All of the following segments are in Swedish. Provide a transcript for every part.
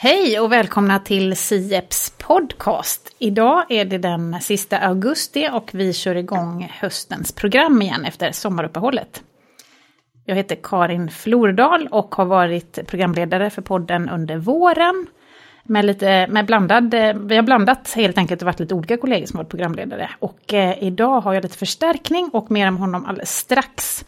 Hej och välkomna till Sieps podcast. Idag är det den sista augusti och vi kör igång höstens program igen efter sommaruppehållet. Jag heter Karin Flordal och har varit programledare för podden under våren. Med lite, med blandad, vi har blandat helt enkelt och varit lite olika kollegor som varit programledare. Och eh, idag har jag lite förstärkning och mer om honom alldeles strax.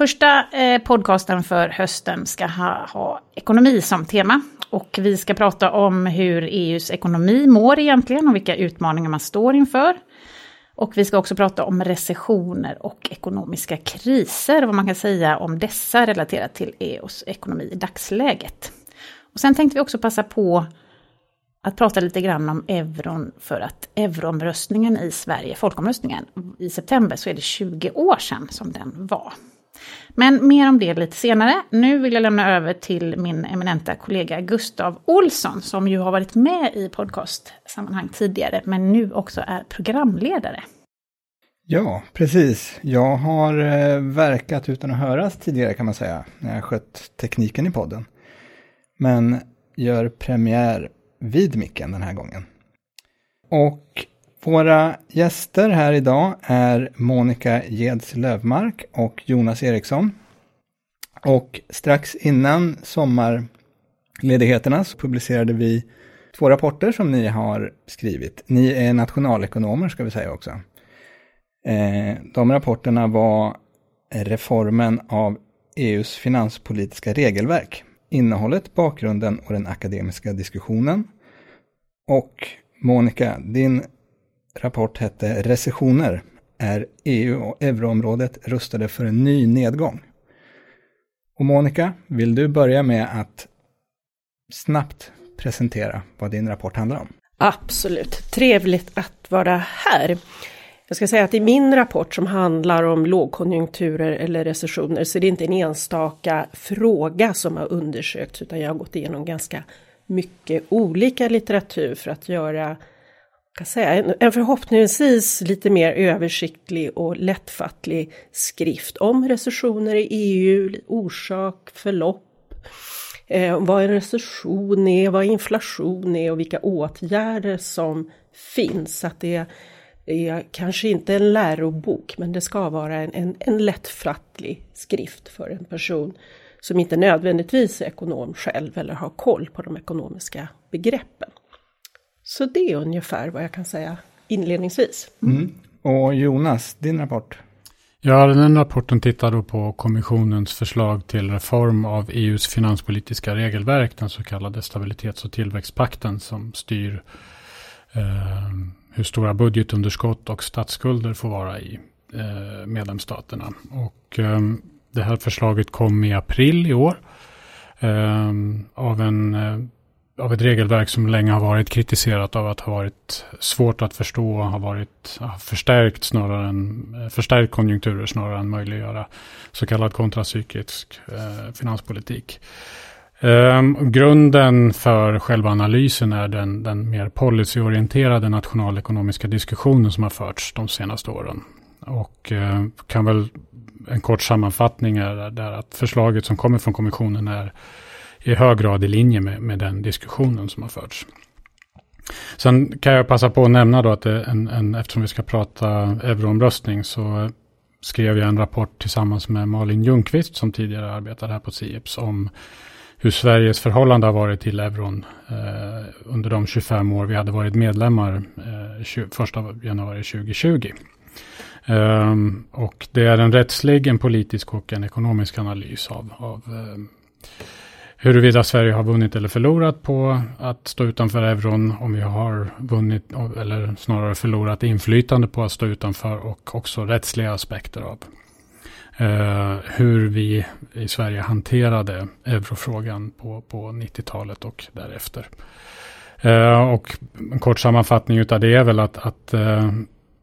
Första eh, podcasten för hösten ska ha, ha ekonomi som tema. Och vi ska prata om hur EUs ekonomi mår egentligen och vilka utmaningar man står inför. Och vi ska också prata om recessioner och ekonomiska kriser, vad man kan säga om dessa relaterat till EUs ekonomi i dagsläget. Och sen tänkte vi också passa på att prata lite grann om euron för att euroomröstningen i Sverige, folkomröstningen i september, så är det 20 år sedan som den var. Men mer om det lite senare. Nu vill jag lämna över till min eminenta kollega Gustav Olsson, som ju har varit med i podcastsammanhang tidigare, men nu också är programledare. Ja, precis. Jag har eh, verkat utan att höras tidigare kan man säga, när jag skött tekniken i podden. Men gör premiär vid micken den här gången. Och våra gäster här idag är Monica Jeds Lövmark och Jonas Eriksson. Och strax innan sommarledigheterna så publicerade vi två rapporter som ni har skrivit. Ni är nationalekonomer ska vi säga också. Eh, de rapporterna var reformen av EUs finanspolitiska regelverk, innehållet, bakgrunden och den akademiska diskussionen. Och Monica, din rapport hette Recessioner. Är EU och euroområdet rustade för en ny nedgång? Och Monica, vill du börja med att snabbt presentera vad din rapport handlar om? Absolut, trevligt att vara här. Jag ska säga att i min rapport som handlar om lågkonjunkturer eller recessioner så är det inte en enstaka fråga som har undersökts utan jag har gått igenom ganska mycket olika litteratur för att göra kan säga, en förhoppningsvis lite mer översiktlig och lättfattlig skrift om recessioner i EU, orsak, förlopp, eh, vad en recession är, vad inflation är och vilka åtgärder som finns. Att det är kanske inte en lärobok, men det ska vara en, en, en lättfattlig skrift för en person som inte nödvändigtvis är ekonom själv eller har koll på de ekonomiska begreppen. Så det är ungefär vad jag kan säga inledningsvis. Mm. Och Jonas, din rapport? Ja, den rapporten tittar då på kommissionens förslag till reform av EUs finanspolitiska regelverk, den så kallade stabilitets och tillväxtpakten som styr eh, hur stora budgetunderskott och statsskulder får vara i eh, medlemsstaterna. Och eh, det här förslaget kom i april i år eh, av en eh, av ett regelverk som länge har varit kritiserat av att ha varit svårt att förstå och har varit har förstärkt snarare än eh, förstärkt konjunkturer snarare än möjliggöra så kallad kontracyklisk eh, finanspolitik. Um, grunden för själva analysen är den, den mer policyorienterade nationalekonomiska diskussionen som har förts de senaste åren. Och uh, kan väl en kort sammanfattning är där att förslaget som kommer från kommissionen är i hög grad i linje med, med den diskussionen som har förts. Sen kan jag passa på att nämna då att en, en, eftersom vi ska prata euroomröstning så skrev jag en rapport tillsammans med Malin Ljungqvist som tidigare arbetade här på Sieps om hur Sveriges förhållande har varit till euron eh, under de 25 år vi hade varit medlemmar eh, 20, 1 januari 2020. Eh, och det är en rättslig, en politisk och en ekonomisk analys av, av eh, huruvida Sverige har vunnit eller förlorat på att stå utanför euron, om vi har vunnit eller snarare förlorat inflytande på att stå utanför och också rättsliga aspekter av eh, hur vi i Sverige hanterade eurofrågan på, på 90-talet och därefter. Eh, och en kort sammanfattning av det är väl att, att eh,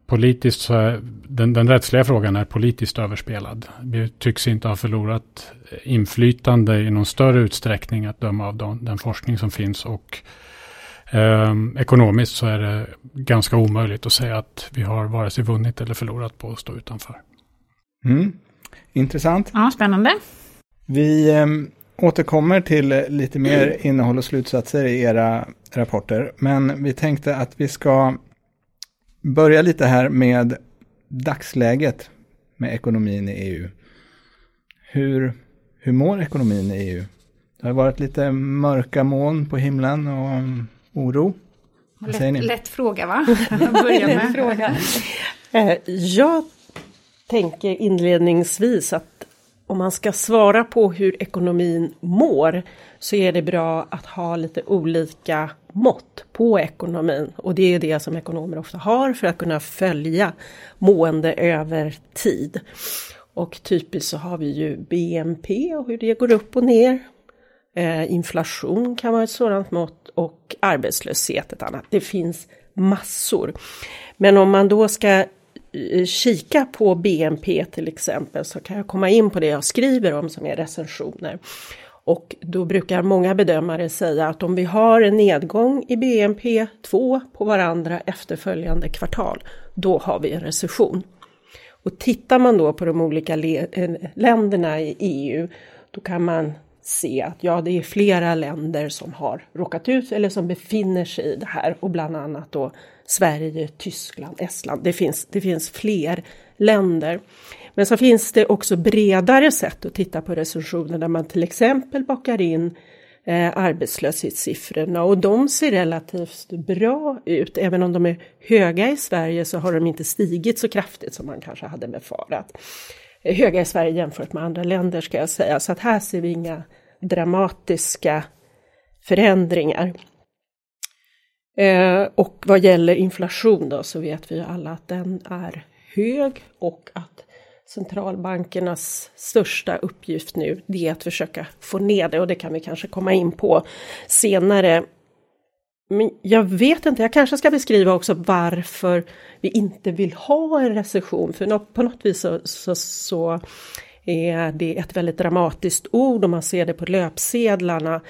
politiskt så är den, den rättsliga frågan är politiskt överspelad. Vi tycks inte ha förlorat inflytande i någon större utsträckning att döma av den, den forskning som finns och eh, ekonomiskt så är det ganska omöjligt att säga att vi har vare sig vunnit eller förlorat på att stå utanför. Mm. Intressant. Ja, spännande. Vi eh, återkommer till lite mer innehåll och slutsatser i era rapporter. Men vi tänkte att vi ska börja lite här med dagsläget med ekonomin i EU. Hur, hur mår ekonomin i EU? Det har varit lite mörka moln på himlen och oro. Vad säger ni? Lätt fråga va? Börja med. fråga. Eh, jag tänker inledningsvis att om man ska svara på hur ekonomin mår så är det bra att ha lite olika mått på ekonomin. Och det är det som ekonomer ofta har för att kunna följa mående över tid. Och typiskt så har vi ju BNP och hur det går upp och ner. Eh, inflation kan vara ett sådant mått och arbetslöshet ett annat. Det finns massor. Men om man då ska eh, kika på BNP till exempel så kan jag komma in på det jag skriver om som är recensioner. Och då brukar många bedömare säga att om vi har en nedgång i BNP två på varandra efterföljande kvartal, då har vi en recession. Och tittar man då på de olika eh, länderna i EU, då kan man se att ja, det är flera länder som har råkat ut eller som befinner sig i det här och bland annat då Sverige, Tyskland, Estland. Det finns, det finns fler länder. Men så finns det också bredare sätt att titta på recensioner där man till exempel bakar in eh, arbetslöshetssiffrorna och de ser relativt bra ut. Även om de är höga i Sverige så har de inte stigit så kraftigt som man kanske hade befarat. Eh, höga i Sverige jämfört med andra länder ska jag säga, så att här ser vi inga dramatiska förändringar. Eh, och vad gäller inflation då så vet vi ju alla att den är hög och att centralbankernas största uppgift nu det är att försöka få ner det och det kan vi kanske komma in på senare. Men jag vet inte, jag kanske ska beskriva också varför vi inte vill ha en recession, för på något vis så, så, så är det ett väldigt dramatiskt ord om man ser det på löpsedlarna.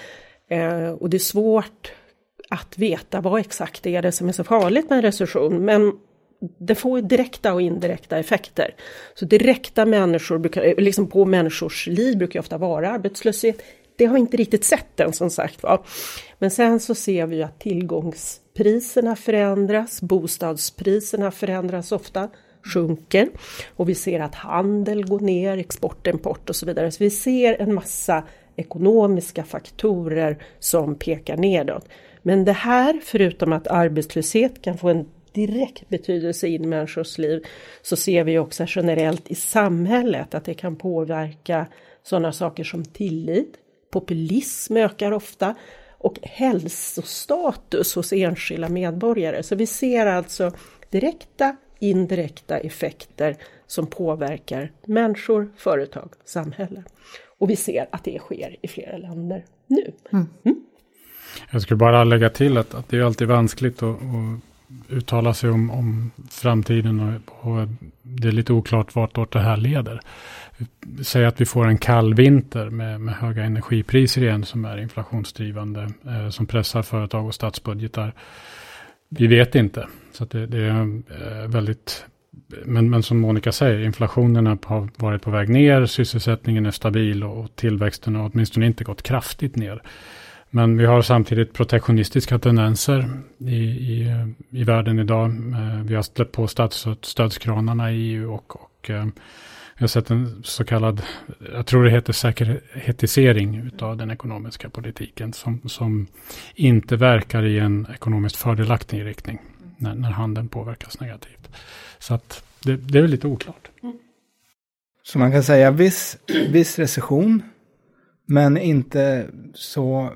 Eh, och det är svårt att veta vad exakt det är det som är så farligt med en recession. Men det får direkta och indirekta effekter. Så direkta människor brukar, eh, liksom på människors liv brukar ofta vara arbetslöshet. Det har vi inte riktigt sett än som sagt var. Men sen så ser vi att tillgångspriserna förändras, bostadspriserna förändras ofta sjunker och vi ser att handel går ner, export, import och så vidare. Så vi ser en massa ekonomiska faktorer som pekar nedåt. Men det här, förutom att arbetslöshet kan få en direkt betydelse i människors liv, så ser vi också generellt i samhället att det kan påverka sådana saker som tillit, populism ökar ofta och hälsostatus hos enskilda medborgare. Så vi ser alltså direkta indirekta effekter som påverkar människor, företag, samhälle. Och vi ser att det sker i flera länder nu. Mm. Mm. Jag skulle bara lägga till att, att det är alltid vanskligt att, att uttala sig om, om framtiden och, och, det är lite oklart vart det här leder. Säg att vi får en kall vinter med, med höga energipriser igen som är inflationsdrivande, eh, som pressar företag och statsbudgetar. Vi vet inte. Så det, det, är eh, väldigt... Men, men som Monica säger, inflationen har varit på väg ner, sysselsättningen är stabil och tillväxten har åtminstone inte gått kraftigt ner. Men vi har samtidigt protektionistiska tendenser i, i, i världen idag. Eh, vi har släppt på statsstödskranarna i EU och, och eh, vi har sett en så kallad, jag tror det heter säkerhetisering av den ekonomiska politiken som, som inte verkar i en ekonomiskt fördelaktig riktning när, när handeln påverkas negativt. Så att det, det är väl lite oklart. Så man kan säga viss, viss recession, men inte så,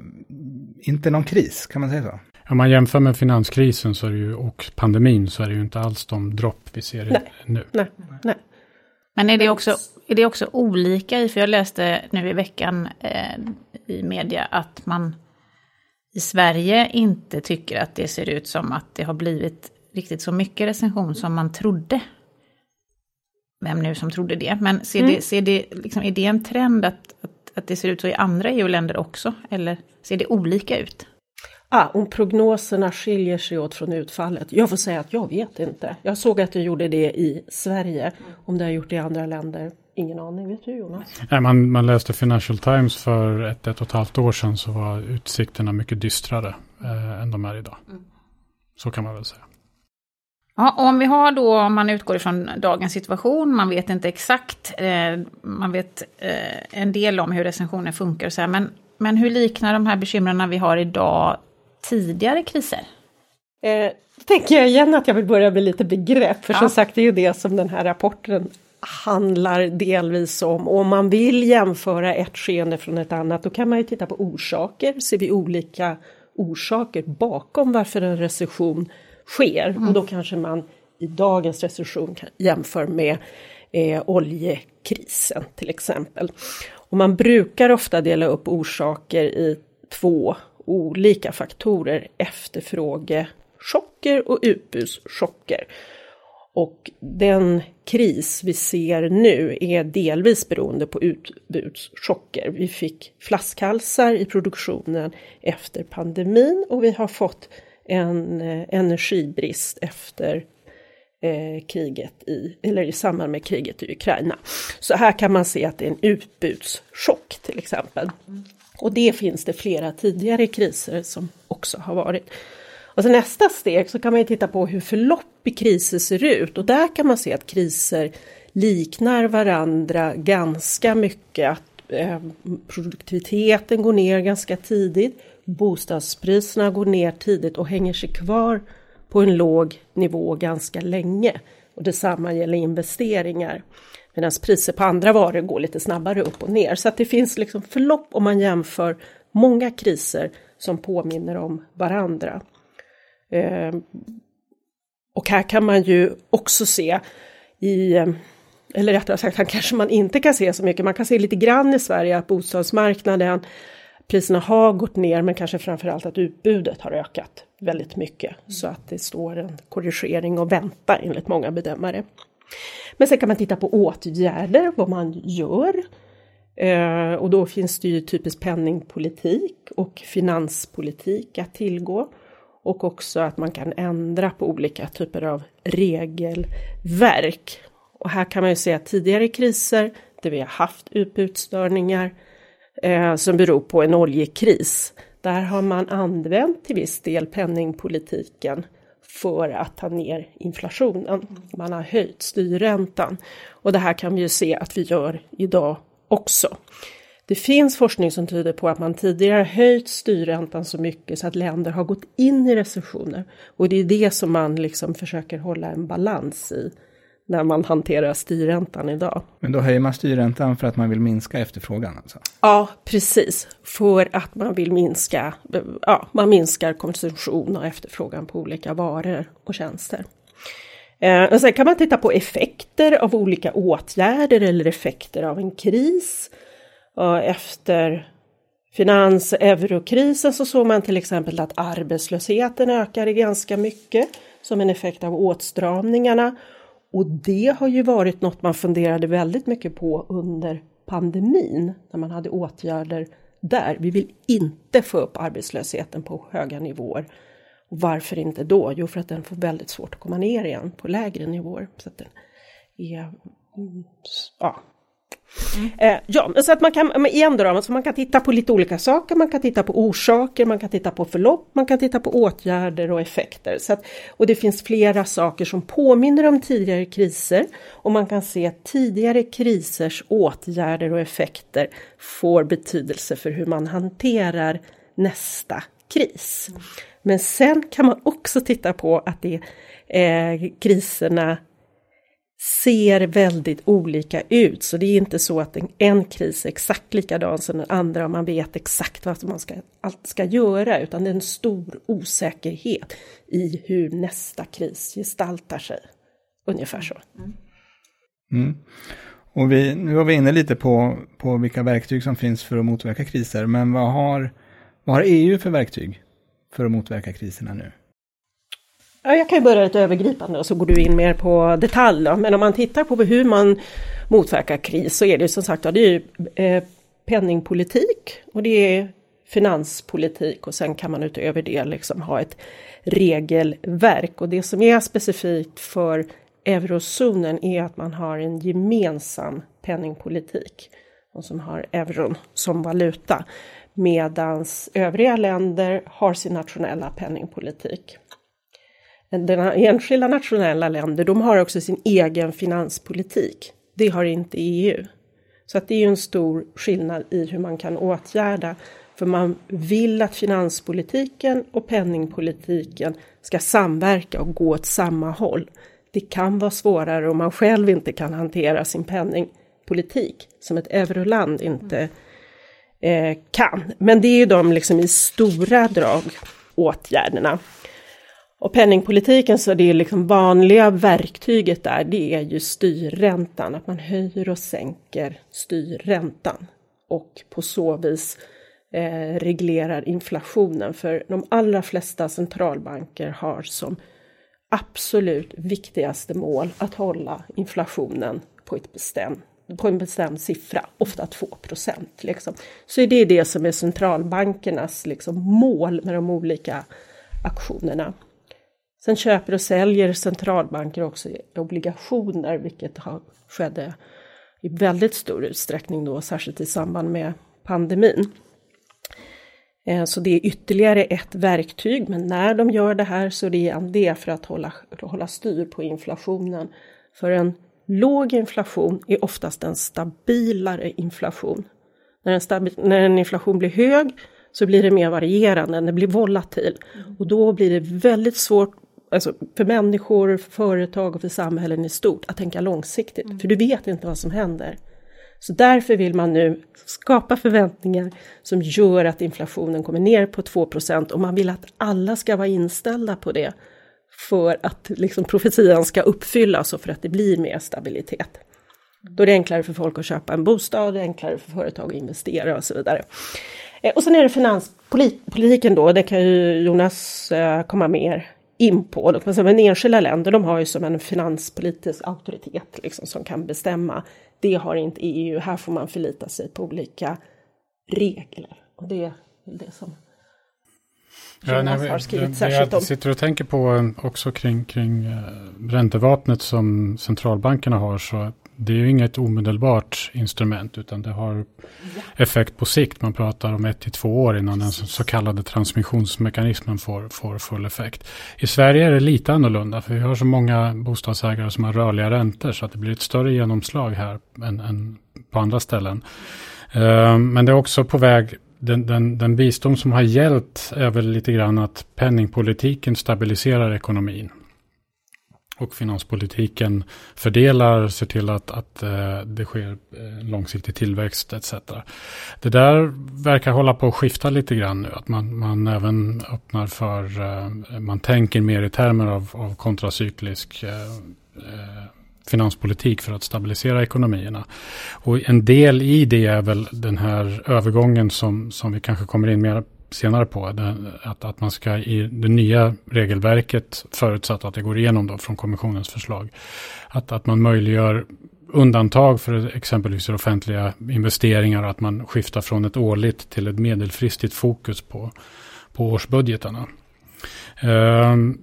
inte någon kris, kan man säga så? Om man jämför med finanskrisen så är det ju, och pandemin så är det ju inte alls de dropp vi ser nej, nu. Nej, nej. Men är det också, är det också olika i, för jag läste nu i veckan eh, i media att man i Sverige inte tycker att det ser ut som att det har blivit riktigt så mycket recension som man trodde. Vem nu som trodde det, men ser mm. det, ser det, liksom, är det en trend att, att, att det ser ut så i andra EU-länder också? Eller ser det olika ut? Ah, om prognoserna skiljer sig åt från utfallet? Jag får säga att jag vet inte. Jag såg att det gjorde det i Sverige. Om det har gjort det i andra länder Ingen aning, vet du Jonas? Nej, man, man läste Financial Times för ett, ett och ett halvt år sedan så var utsikterna mycket dystrare eh, än de är idag. Mm. Så kan man väl säga. Ja, om vi har då, om man utgår ifrån dagens situation, man vet inte exakt, eh, man vet eh, en del om hur recensioner funkar och så här, men, men hur liknar de här bekymren vi har idag tidigare kriser? Eh, tänker jag igen att jag vill börja med lite begrepp, för ja. som sagt det är ju det som den här rapporten handlar delvis om. Om man vill jämföra ett skeende från ett annat, då kan man ju titta på orsaker. Ser vi olika orsaker bakom varför en recession sker? Mm. Och då kanske man i dagens recession jämför med eh, oljekrisen till exempel. Och man brukar ofta dela upp orsaker i två olika faktorer, efterfrågechocker och utbudschocker. Och den kris vi ser nu är delvis beroende på utbudschocker. Vi fick flaskhalsar i produktionen efter pandemin och vi har fått en eh, energibrist efter eh, kriget i, eller i samband med kriget i Ukraina. Så här kan man se att det är en utbudschock till exempel. Och det finns det flera tidigare kriser som också har varit. Och så nästa steg så kan man titta på hur förlopp i kriser ser ut och där kan man se att kriser liknar varandra ganska mycket. Att eh, produktiviteten går ner ganska tidigt, bostadspriserna går ner tidigt och hänger sig kvar på en låg nivå ganska länge. Och detsamma gäller investeringar. Medan priser på andra varor går lite snabbare upp och ner. Så att det finns liksom förlopp om man jämför många kriser som påminner om varandra. Eh, och här kan man ju också se i, eller rättare sagt, här kanske man inte kan se så mycket, man kan se lite grann i Sverige att bostadsmarknaden, priserna har gått ner men kanske framförallt att utbudet har ökat väldigt mycket. Mm. Så att det står en korrigering och väntar enligt många bedömare. Men sen kan man titta på åtgärder, vad man gör. Eh, och då finns det ju typiskt penningpolitik och finanspolitik att tillgå och också att man kan ändra på olika typer av regelverk. Och här kan man ju se att tidigare kriser där vi har haft utbudsstörningar eh, som beror på en oljekris, där har man använt till viss del penningpolitiken för att ta ner inflationen. Man har höjt styrräntan och det här kan vi ju se att vi gör idag också. Det finns forskning som tyder på att man tidigare höjt styrräntan så mycket så att länder har gått in i recessioner. Och det är det som man liksom försöker hålla en balans i när man hanterar styrräntan idag. Men då höjer man styrräntan för att man vill minska efterfrågan alltså? Ja, precis. För att man vill minska, ja, man minskar konsumtion och efterfrågan på olika varor och tjänster. Eh, och sen kan man titta på effekter av olika åtgärder eller effekter av en kris. Efter finans och eurokrisen så såg man till exempel att arbetslösheten ökade ganska mycket som en effekt av åtstramningarna. Och det har ju varit något man funderade väldigt mycket på under pandemin när man hade åtgärder där. Vi vill inte få upp arbetslösheten på höga nivåer. Och varför inte då? Jo, för att den får väldigt svårt att komma ner igen på lägre nivåer. Så att den är, mm, ja, Mm. Eh, ja, så att man kan, igen då, alltså man kan titta på lite olika saker, man kan titta på orsaker, man kan titta på förlopp, man kan titta på åtgärder och effekter. Så att, och det finns flera saker som påminner om tidigare kriser och man kan se att tidigare krisers åtgärder och effekter får betydelse för hur man hanterar nästa kris. Mm. Men sen kan man också titta på att det eh, kriserna ser väldigt olika ut. Så det är inte så att en, en kris är exakt likadan som den andra och man vet exakt vad man ska, allt ska göra, utan det är en stor osäkerhet i hur nästa kris gestaltar sig. Ungefär så. Mm. Och vi, nu var vi inne lite på, på vilka verktyg som finns för att motverka kriser, men vad har, vad har EU för verktyg för att motverka kriserna nu? Ja, jag kan ju börja lite övergripande och så går du in mer på detalj. Då. Men om man tittar på hur man motverkar kris så är det som sagt det är ju, eh, penningpolitik och det är finanspolitik och sen kan man utöver det liksom ha ett regelverk. Och det som är specifikt för eurozonen är att man har en gemensam penningpolitik och som har euron som valuta medan övriga länder har sin nationella penningpolitik. Den enskilda nationella länder, de har också sin egen finanspolitik. Det har inte EU. Så att det är ju en stor skillnad i hur man kan åtgärda. För man vill att finanspolitiken och penningpolitiken ska samverka och gå åt samma håll. Det kan vara svårare om man själv inte kan hantera sin penningpolitik som ett euroland inte eh, kan. Men det är ju de liksom i stora drag åtgärderna. Och penningpolitiken så det är liksom vanliga verktyget där, det är ju styrräntan, att man höjer och sänker styrräntan och på så vis eh, reglerar inflationen. För de allra flesta centralbanker har som absolut viktigaste mål att hålla inflationen på, ett bestäm, på en bestämd siffra, ofta 2 procent. Liksom. Så det är det som är centralbankernas liksom, mål med de olika aktionerna. Sen köper och säljer centralbanker också obligationer, vilket skedde i väldigt stor utsträckning då, särskilt i samband med pandemin. Eh, så det är ytterligare ett verktyg, men när de gör det här så är det igen det för att hålla, hålla styr på inflationen. För en låg inflation är oftast en stabilare inflation. När en, stabil, när en inflation blir hög så blir det mer varierande, den blir volatil. Och då blir det väldigt svårt alltså för människor, för företag och för samhällen i stort att tänka långsiktigt. Mm. För du vet inte vad som händer. Så därför vill man nu skapa förväntningar som gör att inflationen kommer ner på 2% och man vill att alla ska vara inställda på det för att liksom profetian ska uppfyllas och för att det blir mer stabilitet. Då är det enklare för folk att köpa en bostad, det är enklare för företag att investera och så vidare. Eh, och sen är det finanspolitiken då, det kan ju Jonas eh, komma mer in på. Men enskilda länder de har ju som en finanspolitisk auktoritet liksom, som kan bestämma. Det har inte EU, här får man förlita sig på olika regler. Och det är det som ja, har skrivit det, särskilt om. Jag sitter och tänker på eh, också kring, kring eh, räntevapnet som centralbankerna har. Så det är ju inget omedelbart instrument utan det har effekt på sikt. Man pratar om ett till två år innan den så kallade transmissionsmekanismen får, får full effekt. I Sverige är det lite annorlunda för vi har så många bostadsägare som har rörliga räntor så att det blir ett större genomslag här än, än på andra ställen. Uh, men det är också på väg den, den, den visdom som har gällt är väl lite grann att penningpolitiken stabiliserar ekonomin och finanspolitiken fördelar, ser till att, att eh, det sker eh, långsiktig tillväxt etc. Det där verkar hålla på att skifta lite grann nu, att man, man även öppnar för, eh, man tänker mer i termer av, av kontracyklisk finanspolitik för att stabilisera ekonomierna. Och en del i det är väl den här övergången som, som vi kanske kommer in mer senare på. att, att man ska i det nya regelverket, förutsatt att det går igenom då från kommissionens förslag, att, att man möjliggör undantag för exempelvis offentliga investeringar och att man skiftar från ett årligt till ett medelfristigt fokus på, på årsbudgetarna. Um,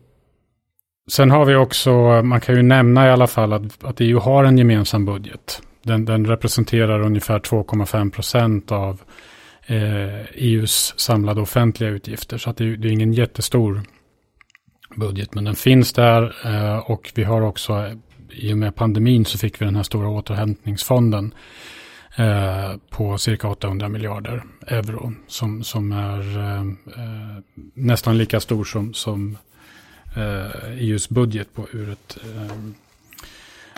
sen har vi också, man kan ju nämna i alla fall att, att EU har en gemensam budget. Den, den representerar ungefär 2,5 procent av EUs samlade offentliga utgifter. Så det, det är ingen jättestor budget, men den finns där eh, och vi har också i och med pandemin så fick vi den här stora återhämtningsfonden eh, på cirka 800 miljarder euro som, som är eh, eh, nästan lika stor som, som EUs eh, e budget på ur ett...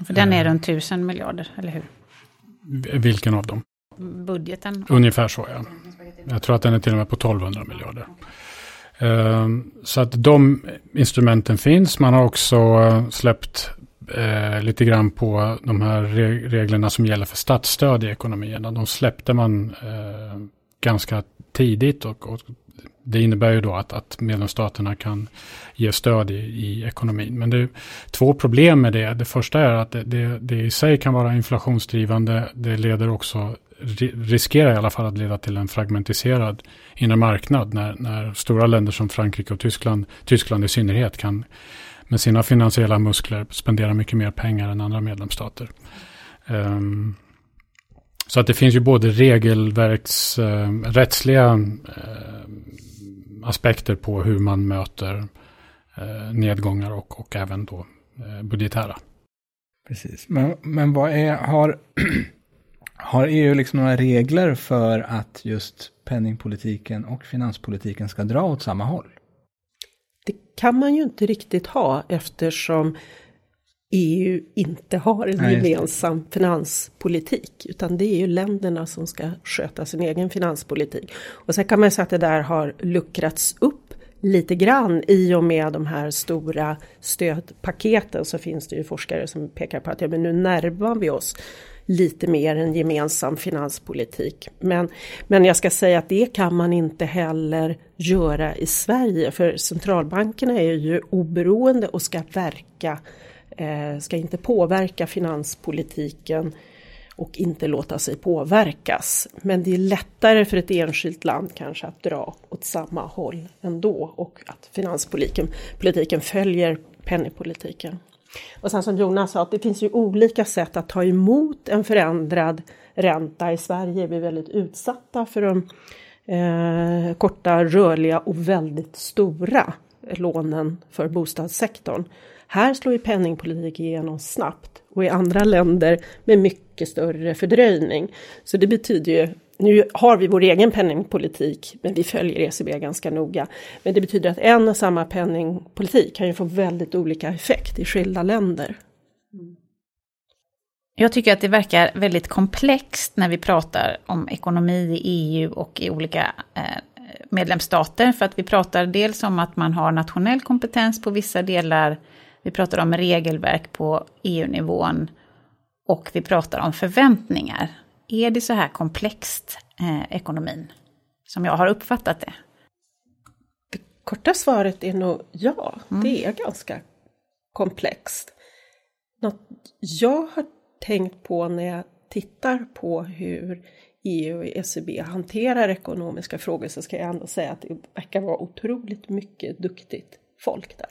För den är runt 1000 miljarder, eller hur? Vilken av dem? budgeten? Ungefär så ja. Jag tror att den är till och med på 1200 miljarder. Ehm, så att de instrumenten finns. Man har också eh, släppt eh, lite grann på de här reglerna som gäller för statsstöd i ekonomierna. De släppte man eh, ganska tidigt och det innebär ju då att, att medlemsstaterna kan ge stöd i, i ekonomin. Men det är två problem med det. Det första är att det, det, det i sig kan vara inflationsdrivande. Det leder också riskerar i alla fall att leda till en fragmentiserad inre marknad när, när stora länder som Frankrike och Tyskland, Tyskland i synnerhet kan med sina finansiella muskler spendera mycket mer pengar än andra medlemsstater. Um, så att det finns ju både regelverksrättsliga eh, uh, eh, uh, aspekter på hur man möter uh, nedgångar och, och även då budgetära. Precis, men, men vad är, har, har EU liksom några regler för att just penningpolitiken och finanspolitiken ska dra åt samma håll? Det kan man ju inte riktigt ha eftersom EU inte har en Nej, gemensam finanspolitik, utan det är ju länderna som ska sköta sin egen finanspolitik. Och sen kan man säga att det där har luckrats upp lite grann i och med de här stora stödpaketen så finns det ju forskare som pekar på att ja, men nu närmar vi oss lite mer en gemensam finanspolitik. Men, men jag ska säga att det kan man inte heller göra i Sverige för centralbankerna är ju oberoende och ska verka, eh, ska inte påverka finanspolitiken och inte låta sig påverkas. Men det är lättare för ett enskilt land kanske att dra åt samma håll ändå och att finanspolitiken politiken följer penningpolitiken. Och sen som Jonas sa, att det finns ju olika sätt att ta emot en förändrad ränta. I Sverige är vi väldigt utsatta för de eh, korta, rörliga och väldigt stora lånen för bostadssektorn. Här slår ju penningpolitik igenom snabbt och i andra länder med mycket större fördröjning. Så det betyder ju, nu har vi vår egen penningpolitik, men vi följer ECB ganska noga. Men det betyder att en och samma penningpolitik kan ju få väldigt olika effekt i skilda länder. Jag tycker att det verkar väldigt komplext när vi pratar om ekonomi i EU och i olika eh, medlemsstater. För att vi pratar dels om att man har nationell kompetens på vissa delar vi pratar om regelverk på EU-nivån och vi pratar om förväntningar. Är det så här komplext, eh, ekonomin, som jag har uppfattat det? Det korta svaret är nog ja, mm. det är ganska komplext. Något jag har tänkt på när jag tittar på hur EU och ECB hanterar ekonomiska frågor så ska jag ändå säga att det verkar vara otroligt mycket duktigt folk där.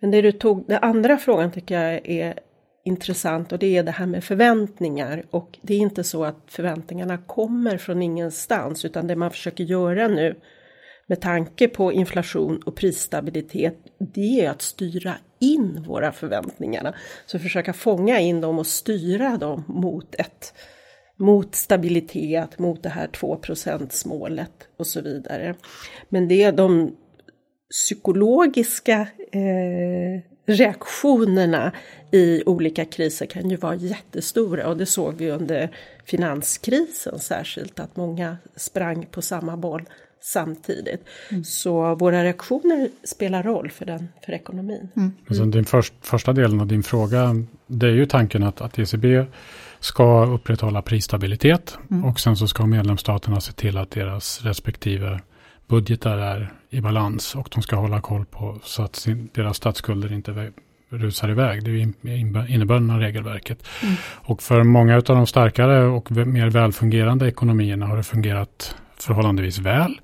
Men det du tog, den andra frågan tycker jag är intressant och det är det här med förväntningar. Och det är inte så att förväntningarna kommer från ingenstans utan det man försöker göra nu med tanke på inflation och prisstabilitet, det är att styra in våra förväntningar. Så försöka fånga in dem och styra dem mot ett mot stabilitet, mot det här 2 målet och så vidare. Men det är de psykologiska eh, reaktionerna i olika kriser kan ju vara jättestora och det såg vi under finanskrisen särskilt att många sprang på samma boll samtidigt. Mm. Så våra reaktioner spelar roll för, den, för ekonomin. Mm. Alltså din först, första delen av din fråga, det är ju tanken att, att ECB ska upprätthålla prisstabilitet mm. och sen så ska medlemsstaterna se till att deras respektive budgetar är i balans och de ska hålla koll på så att sin, deras statsskulder inte rusar iväg. Det är innebörden av regelverket. Mm. Och för många av de starkare och mer välfungerande ekonomierna har det fungerat förhållandevis väl.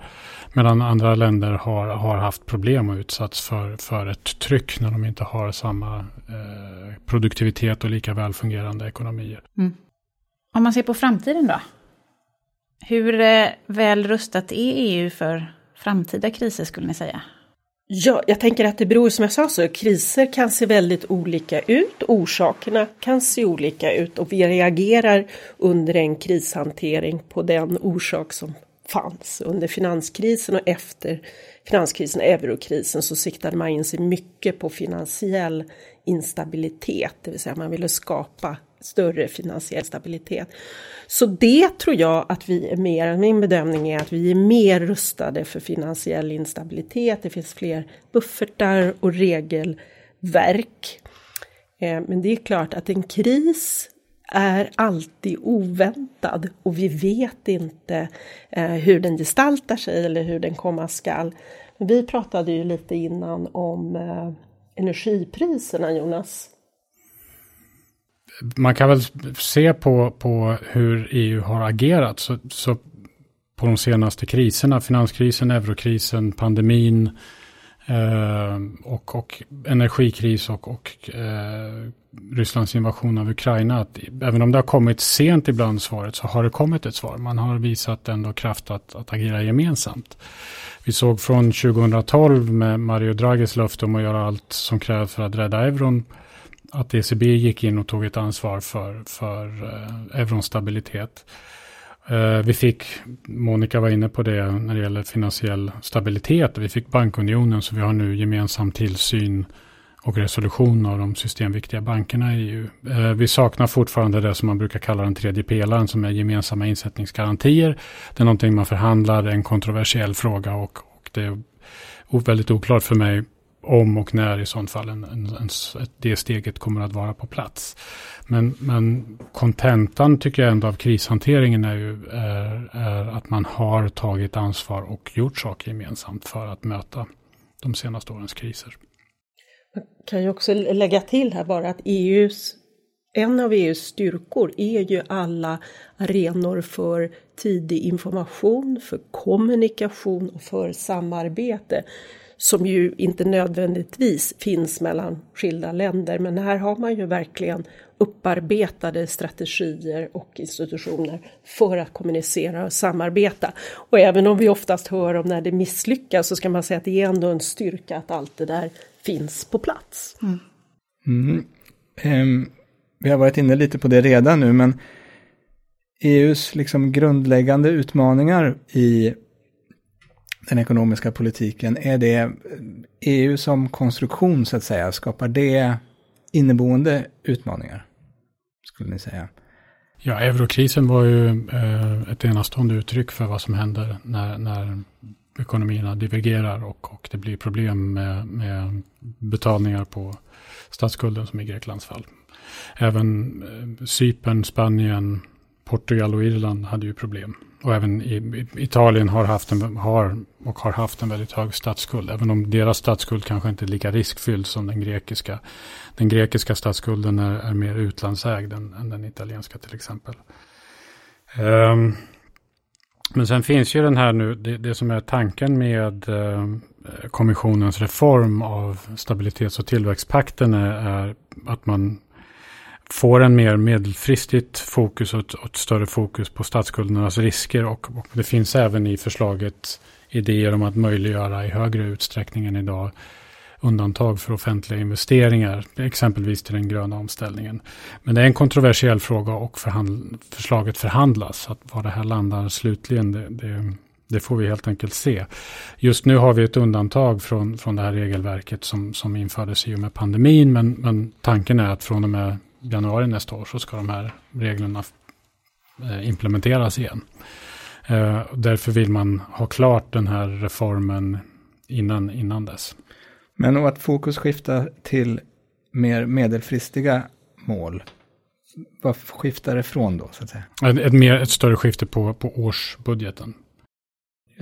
Medan andra länder har, har haft problem och utsatts för, för ett tryck när de inte har samma eh, produktivitet och lika välfungerande ekonomier. Mm. Om man ser på framtiden då? Hur eh, väl rustat är EU för framtida kriser skulle ni säga? Ja, jag tänker att det beror som jag sa så, kriser kan se väldigt olika ut, orsakerna kan se olika ut och vi reagerar under en krishantering på den orsak som fanns under finanskrisen och efter finanskrisen, eurokrisen, så siktade man in sig mycket på finansiell instabilitet, det vill säga man ville skapa större finansiell stabilitet. Så det tror jag att vi är mer, min bedömning är att vi är mer rustade för finansiell instabilitet. Det finns fler buffertar och regelverk. Eh, men det är klart att en kris är alltid oväntad och vi vet inte eh, hur den gestaltar sig eller hur den komma skall. Vi pratade ju lite innan om eh, energipriserna, Jonas man kan väl se på, på hur EU har agerat. Så, så på de senaste kriserna, finanskrisen, eurokrisen, pandemin, Eh, och, och energikris och, och eh, Rysslands invasion av Ukraina. Att även om det har kommit sent ibland svaret så har det kommit ett svar. Man har visat ändå kraft att, att agera gemensamt. Vi såg från 2012 med Mario Draghis löfte om att göra allt som krävs för att rädda euron. Att ECB gick in och tog ett ansvar för, för eh, eurons stabilitet. Eh, vi fick, Monica var inne på det när det gäller finansiell stabilitet. Vi fick bankunionen så vi har nu gemensam tillsyn och resolution av de systemviktiga bankerna i EU. Eh, vi saknar fortfarande det som man brukar kalla den tredje pelaren som är gemensamma insättningsgarantier. Det är någonting man förhandlar, en kontroversiell fråga och, och det är väldigt oklart för mig om och när i sånt fall en, en, en, det steget kommer att vara på plats. Men, men kontentan tycker jag ändå av krishanteringen är ju är, är att man har tagit ansvar och gjort saker gemensamt för att möta de senaste årens kriser. Man kan ju också lägga till här bara att EUs en av EUs styrkor är ju alla arenor för tidig information, för kommunikation och för samarbete som ju inte nödvändigtvis finns mellan skilda länder. Men här har man ju verkligen upparbetade strategier och institutioner för att kommunicera och samarbeta. Och även om vi oftast hör om när det misslyckas så ska man säga att det är ändå en styrka att allt det där finns på plats. Mm. Mm. Um, vi har varit inne lite på det redan nu, men EUs liksom grundläggande utmaningar i den ekonomiska politiken, är det EU som konstruktion så att säga, skapar det inneboende utmaningar? Skulle ni säga? Ja, eurokrisen var ju eh, ett enastående uttryck för vad som händer när, när ekonomierna divergerar och, och det blir problem med, med betalningar på statsskulden som i Greklands fall. Även eh, Cypern, Spanien, Portugal och Irland hade ju problem. Och även i, Italien har, haft en, har och har haft en väldigt hög statsskuld. Även om deras statsskuld kanske inte är lika riskfylld som den grekiska. Den grekiska statsskulden är, är mer utlandsägd än, än, den italienska till exempel. Um, men sen finns ju den här nu, det, det som är tanken med eh, kommissionens reform av stabilitets och tillväxtpakten är, är att man får en mer medelfristigt fokus och ett, och ett större fokus på statsskuldernas risker. Och, och, det finns även i förslaget idéer om att möjliggöra i högre utsträckning än idag undantag för offentliga investeringar, exempelvis till den gröna omställningen. Men det är en kontroversiell fråga och förhandl förslaget förhandlas. Att var det här landar slutligen, det, det, det, får vi helt enkelt se. Just nu har vi ett undantag från, från det här regelverket som, som infördes i och med pandemin, men, men tanken är att från och med januari nästa år så ska de här reglerna eh, implementeras igen. Eh, därför vill man ha klart den här reformen innan, innan dess. Men att fokus skifta till mer medelfristiga mål, vad skiftar det från då? Så att säga? Ett, ett, mer, ett större skifte på, på årsbudgeten.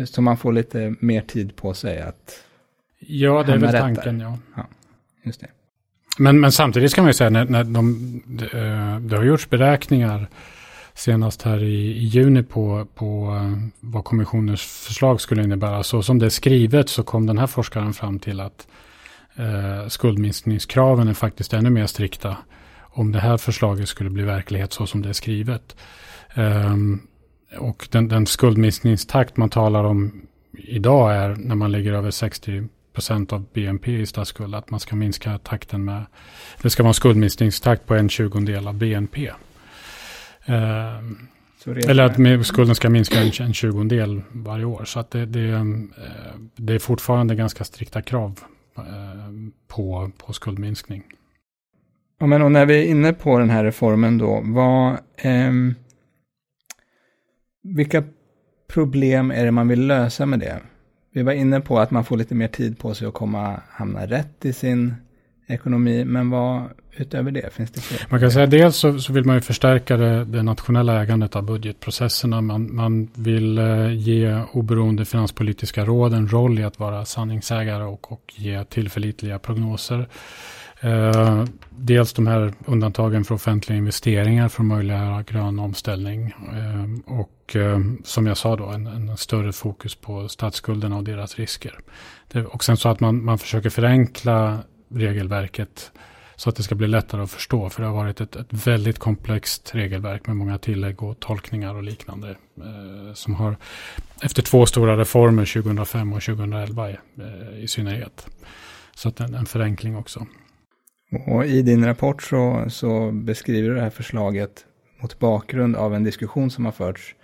Så man får lite mer tid på sig att Ja, det är väl tanken, ja. ja. Just det. Men, men samtidigt ska man ju säga när, när de, eh, det, har gjorts beräkningar senast här i, i, juni på, på eh, vad kommissionens förslag skulle innebära. Så som det är skrivet så kom den här forskaren fram till att eh, skuldminskningskraven är faktiskt ännu mer strikta om det här förslaget skulle bli verklighet så som det är skrivet. Eh, och den, den skuldminskningstakt man talar om idag är när man ligger över 60 procent av BNP i statsskuld. Att man ska minska takten med, det ska vara en skuldminskningstakt på en tjugondel av BNP. Eh, eller att skulden ska minska en, en tjugondel varje år. Så att det, det, eh, det är fortfarande ganska strikta krav eh, på, på skuldminskning. Ja, men och när vi är inne på den här reformen då, vad, eh, vilka problem är det man vill lösa med det? Vi var inne på att man får lite mer tid på sig att komma, hamna rätt i sin ekonomi, men vad utöver det finns det fler? Man kan säga dels så, så vill man ju förstärka det, det, nationella ägandet av budgetprocesserna. Man, man vill eh, ge oberoende finanspolitiska råd en roll i att vara sanningsägare och, och ge tillförlitliga prognoser. Eh, dels de här undantagen för offentliga investeringar för att möjliggöra grön omställning. Eh, och eh, som jag sa då, en, en, större fokus på statsskulderna och deras risker. Det, och sen så att man, man försöker förenkla regelverket så att det ska bli lättare att förstå. För det har varit ett, ett väldigt komplext regelverk med många tillägg och tolkningar och liknande. Eh, som har, efter två stora reformer 2005 och 2011 eh, i synnerhet. Så att en, en förenkling också. Och i din rapport så, så beskriver du det här förslaget mot bakgrund av en diskussion som har förts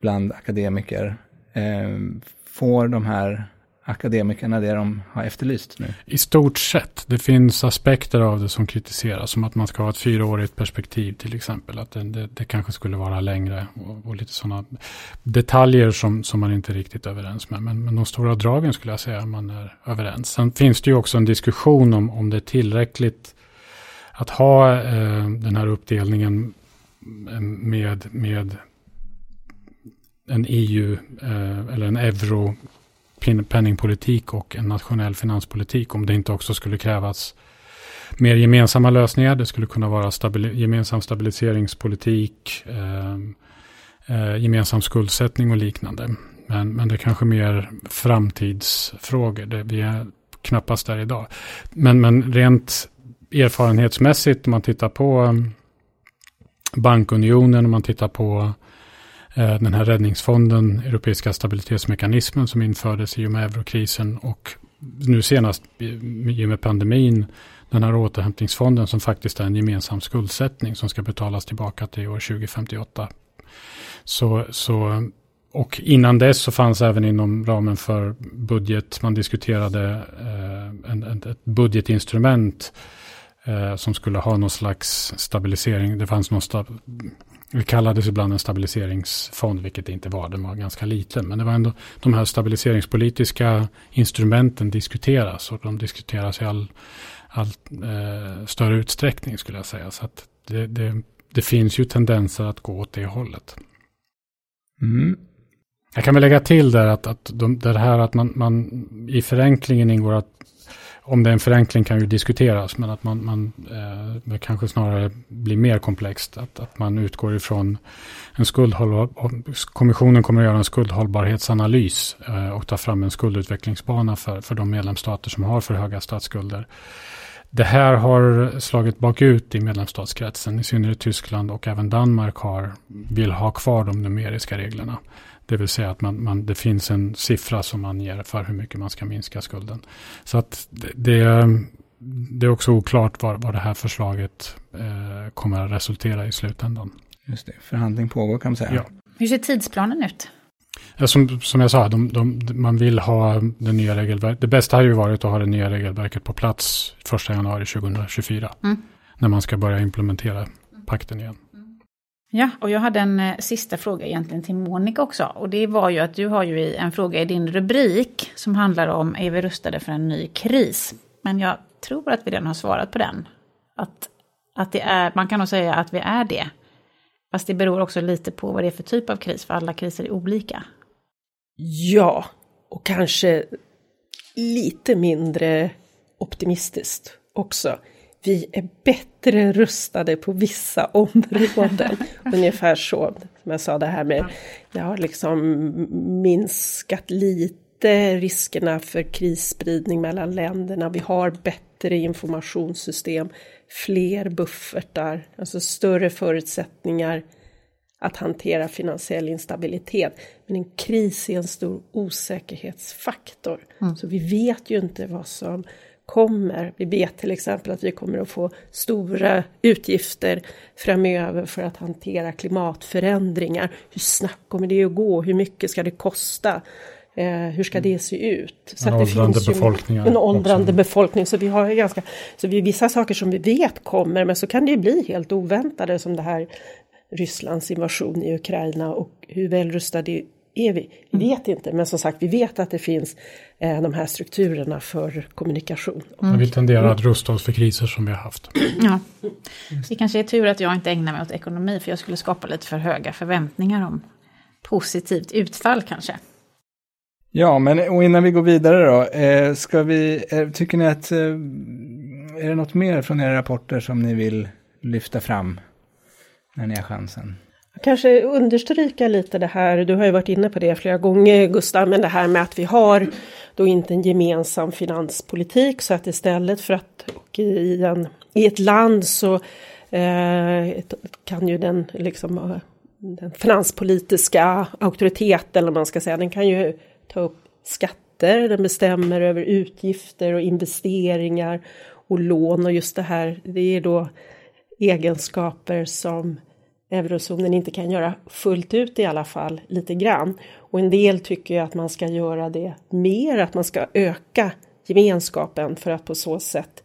bland akademiker. Eh, får de här akademikerna det de har efterlyst nu? I stort sett. Det finns aspekter av det som kritiseras. Som att man ska ha ett fyraårigt perspektiv till exempel. Att det, det, det kanske skulle vara längre. Och, och lite sådana detaljer som, som man inte är riktigt överens med. Men, men de stora dragen skulle jag säga man är överens. Sen finns det ju också en diskussion om, om det är tillräckligt att ha eh, den här uppdelningen med, med en EU eh, eller en euro penningpolitik och en nationell finanspolitik om det inte också skulle krävas mer gemensamma lösningar. Det skulle kunna vara stabil gemensam stabiliseringspolitik, eh, eh, gemensam skuldsättning och liknande. Men, men det är kanske mer framtidsfrågor. Det, vi är knappast där idag. Men, men rent erfarenhetsmässigt, om man tittar på ehm, bankunionen, om man tittar på Eh, Eh, den här räddningsfonden, Europeiska stabilitetsmekanismen som infördes i och med eurokrisen och nu senast i och med pandemin den här återhämtningsfonden som faktiskt är en gemensam skuldsättning som ska betalas tillbaka till år 2058. Så, så, och innan dess så fanns även inom ramen för budget, man diskuterade eh, en, ett budgetinstrument eh, som skulle ha någon slags stabilisering. Det fanns någon sta det kallades ibland en stabiliseringsfond, vilket det inte var. Den var ganska liten. Men det var ändå de här stabiliseringspolitiska instrumenten diskuteras. Och de diskuteras i all, all eh, större utsträckning skulle jag säga. Så att det, det, det, finns ju tendenser att gå åt det hållet. Mm. Jag kan väl lägga till där att, att de, det här att man, man i förenklingen ingår att om det är en förenkling kan ju diskuteras, men att man, man eh, kanske snarare blir mer komplext. Att, att man utgår ifrån en skuldhållbar, kommissionen kommer att göra en skuldhållbarhetsanalys eh, och ta fram en skuldutvecklingsbana för, för de medlemsstater som har för höga statsskulder. Det här har slagit bakut i medlemsstatskretsen, i synnerhet Tyskland och även Danmark har, vill ha kvar de numeriska reglerna. Det vill säga att man, man, det finns en siffra som man ger för hur mycket man ska minska skulden. Så att det, det, det är också oklart vad, vad det här förslaget eh, kommer att resultera i slutändan. Just det, förhandling pågår kan man säga. Ja. Hur ser tidsplanen ut? Ja, som, som jag sa, de, de, man vill ha det nya regelverket. Det bästa hade ju varit att ha det nya regelverket på plats 1 januari 2024. Mm. När man ska börja implementera pakten igen. Ja, och jag hade en eh, sista fråga egentligen till Monica också. Och det var ju att du har ju en fråga i din rubrik som handlar om är vi rustade för en ny kris? Men jag tror att vi redan har svarat på den. Att, att det är, man kan nog säga att vi är det. Fast det beror också lite på vad det är för typ av kris, för alla kriser är olika. Ja, och kanske lite mindre optimistiskt också vi är bättre rustade på vissa områden. Ungefär så, som jag sa det här med, det har liksom minskat lite riskerna för krisspridning mellan länderna. Vi har bättre informationssystem, fler buffertar, alltså större förutsättningar att hantera finansiell instabilitet. Men en kris är en stor osäkerhetsfaktor. Mm. Så vi vet ju inte vad som kommer. Vi vet till exempel att vi kommer att få stora utgifter framöver för att hantera klimatförändringar. Hur snabbt kommer det att gå? Hur mycket ska det kosta? Eh, hur ska det se ut? Så en åldrande befolkning. En åldrande också. befolkning. Så vi har ganska, så vi, vissa saker som vi vet kommer, men så kan det ju bli helt oväntade som det här Rysslands invasion i Ukraina och hur väl rustade är vi? Mm. vet inte, men som sagt, vi vet att det finns eh, de här strukturerna för kommunikation. Mm. Vi tenderar att rusta oss för kriser som vi har haft. Ja. Det kanske är tur att jag inte ägnar mig åt ekonomi, för jag skulle skapa lite för höga förväntningar om positivt utfall kanske. Ja, men och innan vi går vidare då, eh, ska vi, eh, tycker ni att eh, är det något mer från era rapporter som ni vill lyfta fram när ni har chansen? Kanske understryka lite det här, du har ju varit inne på det flera gånger Gustav, men det här med att vi har då inte en gemensam finanspolitik så att istället för att i, en, i ett land så eh, kan ju den liksom eh, den finanspolitiska auktoriteten, eller man ska säga, den kan ju ta upp skatter, den bestämmer över utgifter och investeringar och lån och just det här, det är då egenskaper som eurozonen inte kan göra fullt ut i alla fall, lite grann. Och en del tycker att man ska göra det mer, att man ska öka gemenskapen för att på så sätt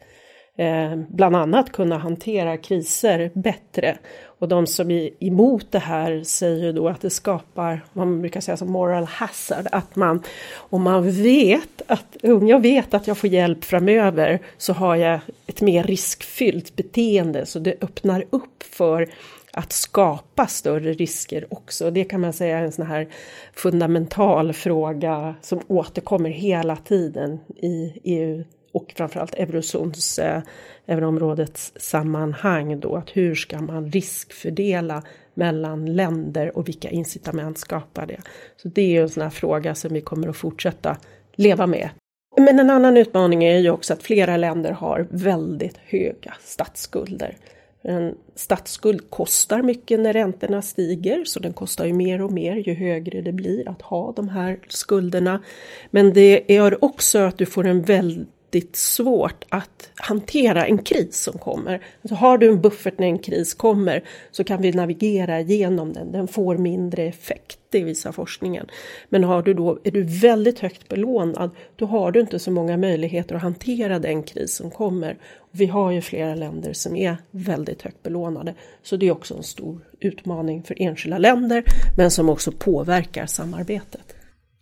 eh, bland annat kunna hantera kriser bättre. Och de som är emot det här säger då att det skapar vad man brukar säga som moral hazard. Att man, om man vet att, om jag vet att jag får hjälp framöver så har jag ett mer riskfyllt beteende. Så det öppnar upp för att skapa större risker också. Det kan man säga är en sån här fundamental fråga som återkommer hela tiden i EU och framförallt eurozons, eh, euroområdets sammanhang då, att hur ska man riskfördela mellan länder och vilka incitament skapar det? Så det är ju en sån här fråga som vi kommer att fortsätta leva med. Men en annan utmaning är ju också att flera länder har väldigt höga statsskulder. En statsskuld kostar mycket när räntorna stiger, så den kostar ju mer och mer ju högre det blir att ha de här skulderna. Men det gör också att du får en väldigt väldigt svårt att hantera en kris som kommer. Alltså har du en buffert när en kris kommer så kan vi navigera igenom den. Den får mindre effekt, det visar forskningen. Men har du då, är du väldigt högt belånad, då har du inte så många möjligheter att hantera den kris som kommer. Vi har ju flera länder som är väldigt högt belånade, så det är också en stor utmaning för enskilda länder, men som också påverkar samarbetet.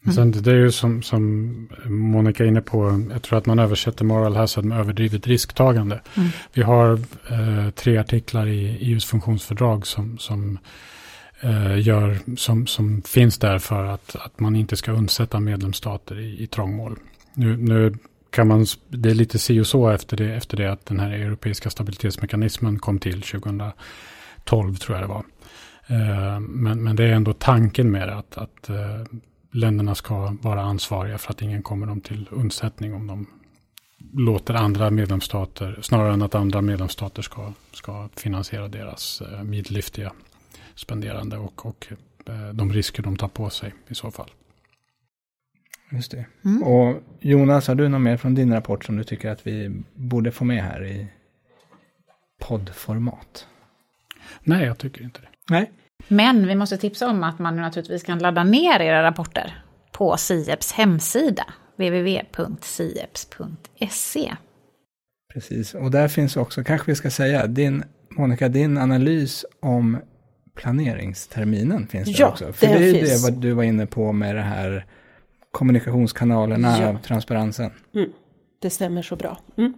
Mm. Sen det är ju som, som Monica är inne på, jag tror att man översätter moral hazard med överdrivet risktagande. Mm. Vi har eh, tre artiklar i EUs funktionsfördrag som, som, eh, gör, som, som finns där för att, att man inte ska undsätta medlemsstater i, i trångmål. Nu, nu kan man, det är lite si och så efter det, efter det att den här europeiska stabilitetsmekanismen kom till 2012 tror jag det var. Eh, men, men det är ändå tanken med det att, att eh, länderna ska vara ansvariga för att ingen kommer dem till undsättning om de låter andra medlemsstater, snarare än att andra medlemsstater ska, ska finansiera deras eh, midliftiga spenderande och, och eh, de risker de tar på sig i så fall. Just det. Mm. Och Jonas, har du något mer från din rapport som du tycker att vi borde få med här i poddformat? Nej, jag tycker inte det. Nej. Men vi måste tipsa om att man naturligtvis kan ladda ner era rapporter på Sieps hemsida, www.sieps.se. Precis, och där finns också, kanske vi ska säga, din, Monica, din analys om planeringsterminen finns där ja, också. För det är ju det vad du var inne på med det här kommunikationskanalerna, ja. transparensen. Mm, det stämmer så bra. Mm.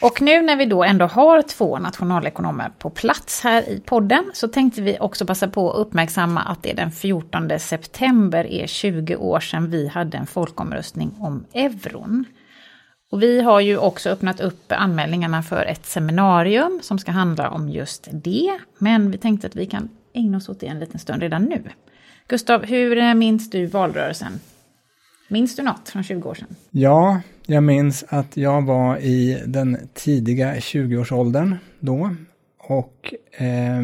Och nu när vi då ändå har två nationalekonomer på plats här i podden så tänkte vi också passa på att uppmärksamma att det är den 14 september är 20 år sedan vi hade en folkomröstning om euron. Och vi har ju också öppnat upp anmälningarna för ett seminarium som ska handla om just det. Men vi tänkte att vi kan ägna oss åt det en liten stund redan nu. Gustav, hur eh, minns du valrörelsen? Minns du något från 20 år sedan? Ja, jag minns att jag var i den tidiga 20-årsåldern då. Och eh,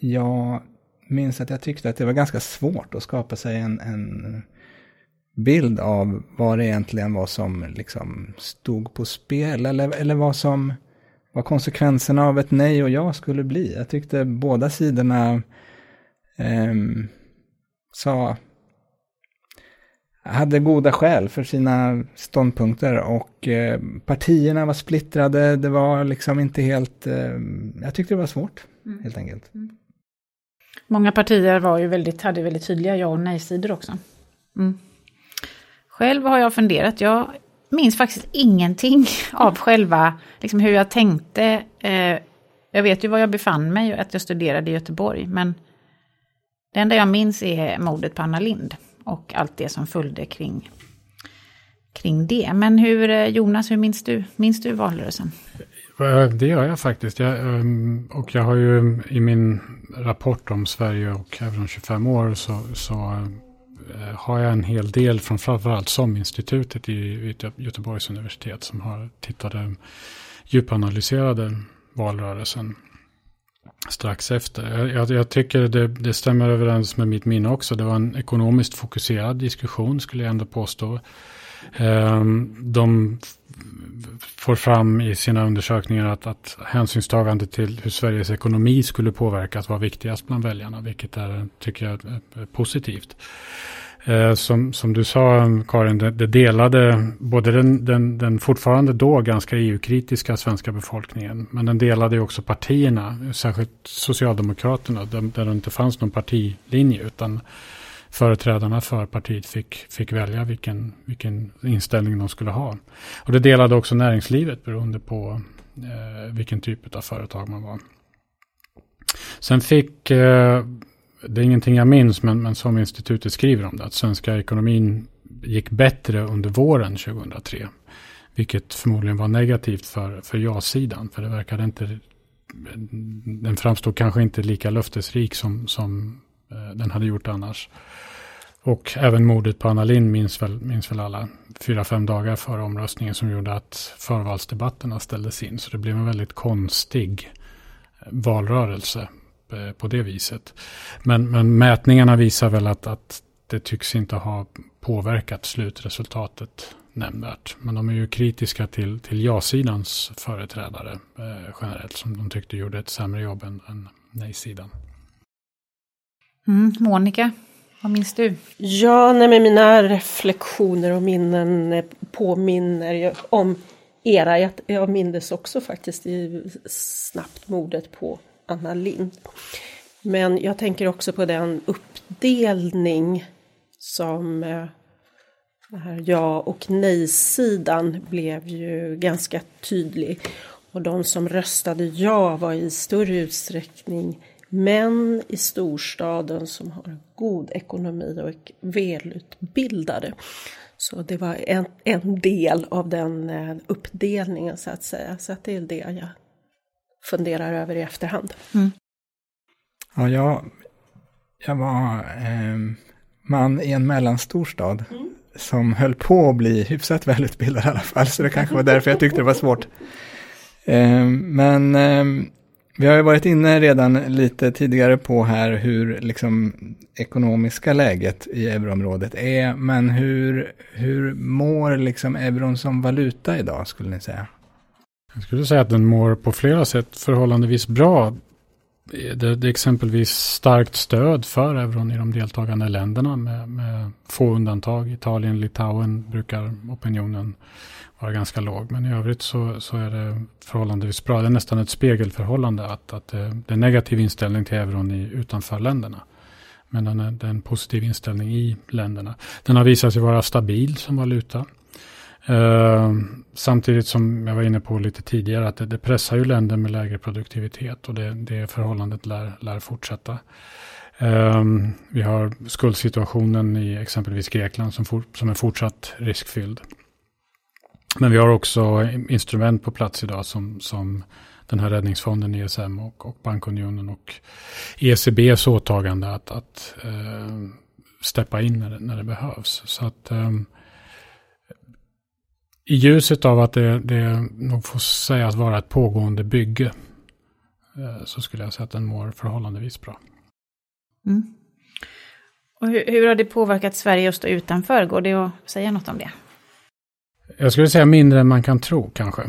jag minns att jag tyckte att det var ganska svårt att skapa sig en, en bild av vad det egentligen var som liksom stod på spel. Eller, eller vad som vad konsekvenserna av ett nej och ja skulle bli. Jag tyckte båda sidorna eh, sa hade goda skäl för sina ståndpunkter och eh, partierna var splittrade. Det var liksom inte helt, eh, jag tyckte det var svårt mm. helt enkelt. Mm. Många partier var ju väldigt, hade väldigt tydliga ja och nej-sidor också. Mm. Själv har jag funderat, jag minns faktiskt ingenting av själva, liksom hur jag tänkte. Eh, jag vet ju var jag befann mig, att jag studerade i Göteborg, men det enda jag minns är mordet på Anna Lind och allt det som följde kring, kring det. Men hur, eh, Jonas, hur minns du, minns du valrörelsen? Eh, det gör jag faktiskt. Jag, eh, och jag har ju i min rapport om Sverige och även om 25 år så, så har jag en hel del från framförallt SOM-institutet i Göteborgs universitet som har tittade djupanalyserade valrörelsen strax efter. Jag, jag tycker det, det, stämmer överens med mitt minne också. Det var en ekonomiskt fokuserad diskussion skulle jag ändå påstå. Ehm, de får fram i sina undersökningar att, att hänsynstagande till hur Sveriges ekonomi skulle påverkas var viktigast bland väljarna, vilket är, tycker jag, är positivt. Eh, som, som du sa, Karin, det, det delade både den, den, den fortfarande då ganska EU-kritiska svenska befolkningen, men den delade också partierna, särskilt Socialdemokraterna, där, där det inte fanns någon partilinje, utan företrädarna för partiet fick, fick välja vilken, vilken inställning de skulle ha. Och det delade också näringslivet beroende på eh, vilken typ av företag man var. Sen fick, eh, det är ingenting jag minns, men, men som institutet skriver om det, att svenska ekonomin gick bättre under våren 2003. Vilket förmodligen var negativt för, för ja-sidan, för det verkade inte, den framstod kanske inte lika löftesrik som, som eh, den hade gjort annars. Och även mordet på Anna Lind minns väl, minns väl alla fyra, fem dagar före omröstningen som gjorde att förvalsdebatterna ställdes in. Så det blev en väldigt konstig eh, valrörelse på det viset. Men, men mätningarna visar väl att, att det tycks inte ha påverkat slutresultatet nämnvärt. Men de är ju kritiska till, till ja-sidans företrädare eh, generellt som de tyckte gjorde ett sämre jobb än, än nej-sidan. Mm, Monica, vad minns du? Ja, nej, men mina reflektioner och minnen eh, påminner om era. Jag, jag mindes också faktiskt i snabbt mordet på Anna Lind. Men jag tänker också på den uppdelning som eh, här ja och nej-sidan blev ju ganska tydlig. Och de som röstade ja var i större utsträckning män i storstaden som har god ekonomi och välutbildade. Så det var en, en del av den eh, uppdelningen så att säga. Så att det är det jag funderar över i efterhand. Mm. Ja, jag, jag var eh, man i en mellanstor stad mm. som höll på att bli hyfsat välutbildad i alla fall. Så det kanske var därför jag tyckte det var svårt. Eh, men eh, vi har ju varit inne redan lite tidigare på här hur liksom ekonomiska läget i euroområdet är, men hur, hur mår liksom euron som valuta idag skulle ni säga? Jag skulle säga att den mår på flera sätt förhållandevis bra. Det, det är exempelvis starkt stöd för euron i de deltagande länderna med, med få undantag. Italien, Litauen brukar opinionen vara ganska låg. Men i övrigt så, så är det förhållandevis bra. Det är nästan ett spegelförhållande att, att det, det är negativ inställning till euron i, utanför länderna. Men den är, det är en positiv inställning i länderna. Den har visat sig vara stabil som valuta. Eh, samtidigt som jag var inne på lite tidigare att det, det pressar ju länder med lägre produktivitet och det, det förhållandet lär, lär fortsätta. Eh, vi har skuldsituationen i exempelvis Grekland som, for, som är fortsatt riskfylld. Men vi har också instrument på plats idag som, som den här räddningsfonden ESM och, och bankunionen och ECBs åtagande att, att eh, steppa in när det, när det behövs. Så att eh, i ljuset av att det, det nog får sägas vara ett pågående bygge eh, så skulle jag säga att den mår förhållandevis bra. Mm. Och hur, hur, har det påverkat Sverige att stå utanför? Går det att säga något om det? Jag skulle säga mindre än man kan tro kanske.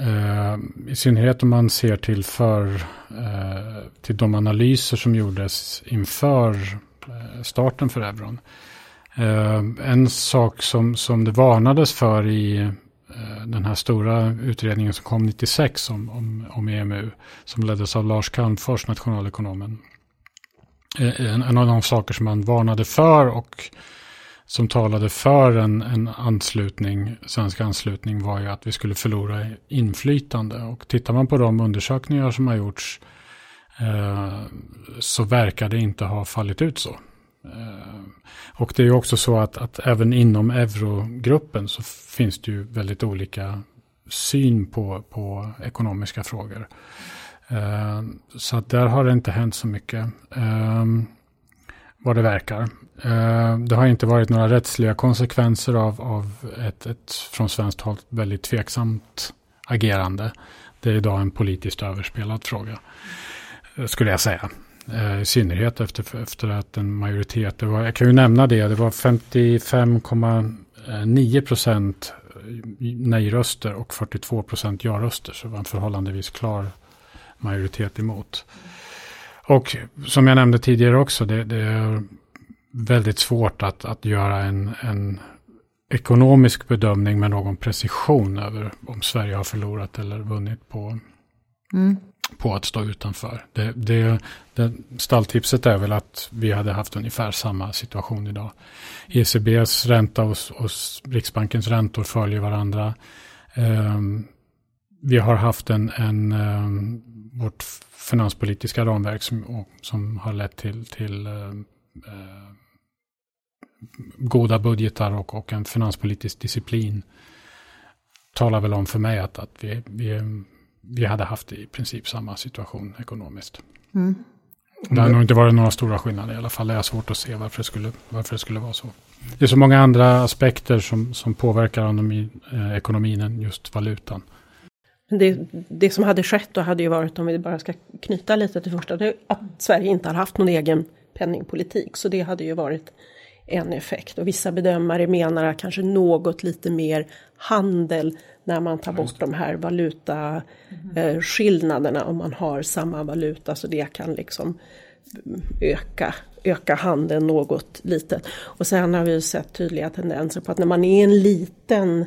Uh, I synnerhet om man ser till, för, uh, till de analyser som gjordes inför uh, starten för euron. Eh, en sak som, som det varnades för i eh, den här stora utredningen som kom 96 om, om, om EMU, som leddes av Lars Calmfors, nationalekonomen. Eh, en, en av de saker som man varnade för och som talade för en, en anslutning, svensk anslutning var ju att vi skulle förlora inflytande. Och tittar man på de undersökningar som har gjorts eh, så verkar det inte ha fallit ut så. Eh, och det är också så att, att även inom eurogruppen så finns det ju väldigt olika syn på, på ekonomiska frågor. Eh, så att där har det inte hänt så mycket. Eh, vad det verkar. Det har inte varit några rättsliga konsekvenser av, av ett, ett från svenskt håll väldigt tveksamt agerande. Det är idag en politiskt överspelad fråga. Skulle jag säga. Eh, I synnerhet efter, efter att en majoritet, det var, jag kan ju nämna det, det var 55,9 procent nej-röster och 42 procent ja-röster. Så det var en förhållandevis klar majoritet emot. Och som jag nämnde tidigare också, det, det är väldigt svårt att, att göra en, en ekonomisk bedömning med någon precision över om Sverige har förlorat eller vunnit på, mm på att stå utanför. Det, det, det, stalltipset är väl att vi hade haft ungefär samma situation idag. ECBs ränta och, och Riksbankens räntor följer varandra. Eh, vi har haft en, en eh, vårt finanspolitiska ramverk som, som har lett till, till eh, goda budgetar och, och en finanspolitisk disciplin talar väl om för mig att, att vi, vi, vi hade haft i princip samma situation ekonomiskt. Mm. Det har nog inte varit några stora skillnader i alla fall. Det är svårt att se varför det skulle, varför det skulle vara så. Det är så många andra aspekter som, som påverkar ekonomin, eh, ekonomin än just valutan. Det, det som hade skett då hade ju varit, om vi bara ska knyta lite till första, det, att Sverige inte har haft någon egen penningpolitik. Så det hade ju varit en effekt. Och vissa bedömare menar att kanske något lite mer handel när man tar bort de här valutaskillnaderna eh, om man har samma valuta så det kan liksom öka, öka handeln något litet. Och sen har vi sett tydliga tendenser på att när man är en liten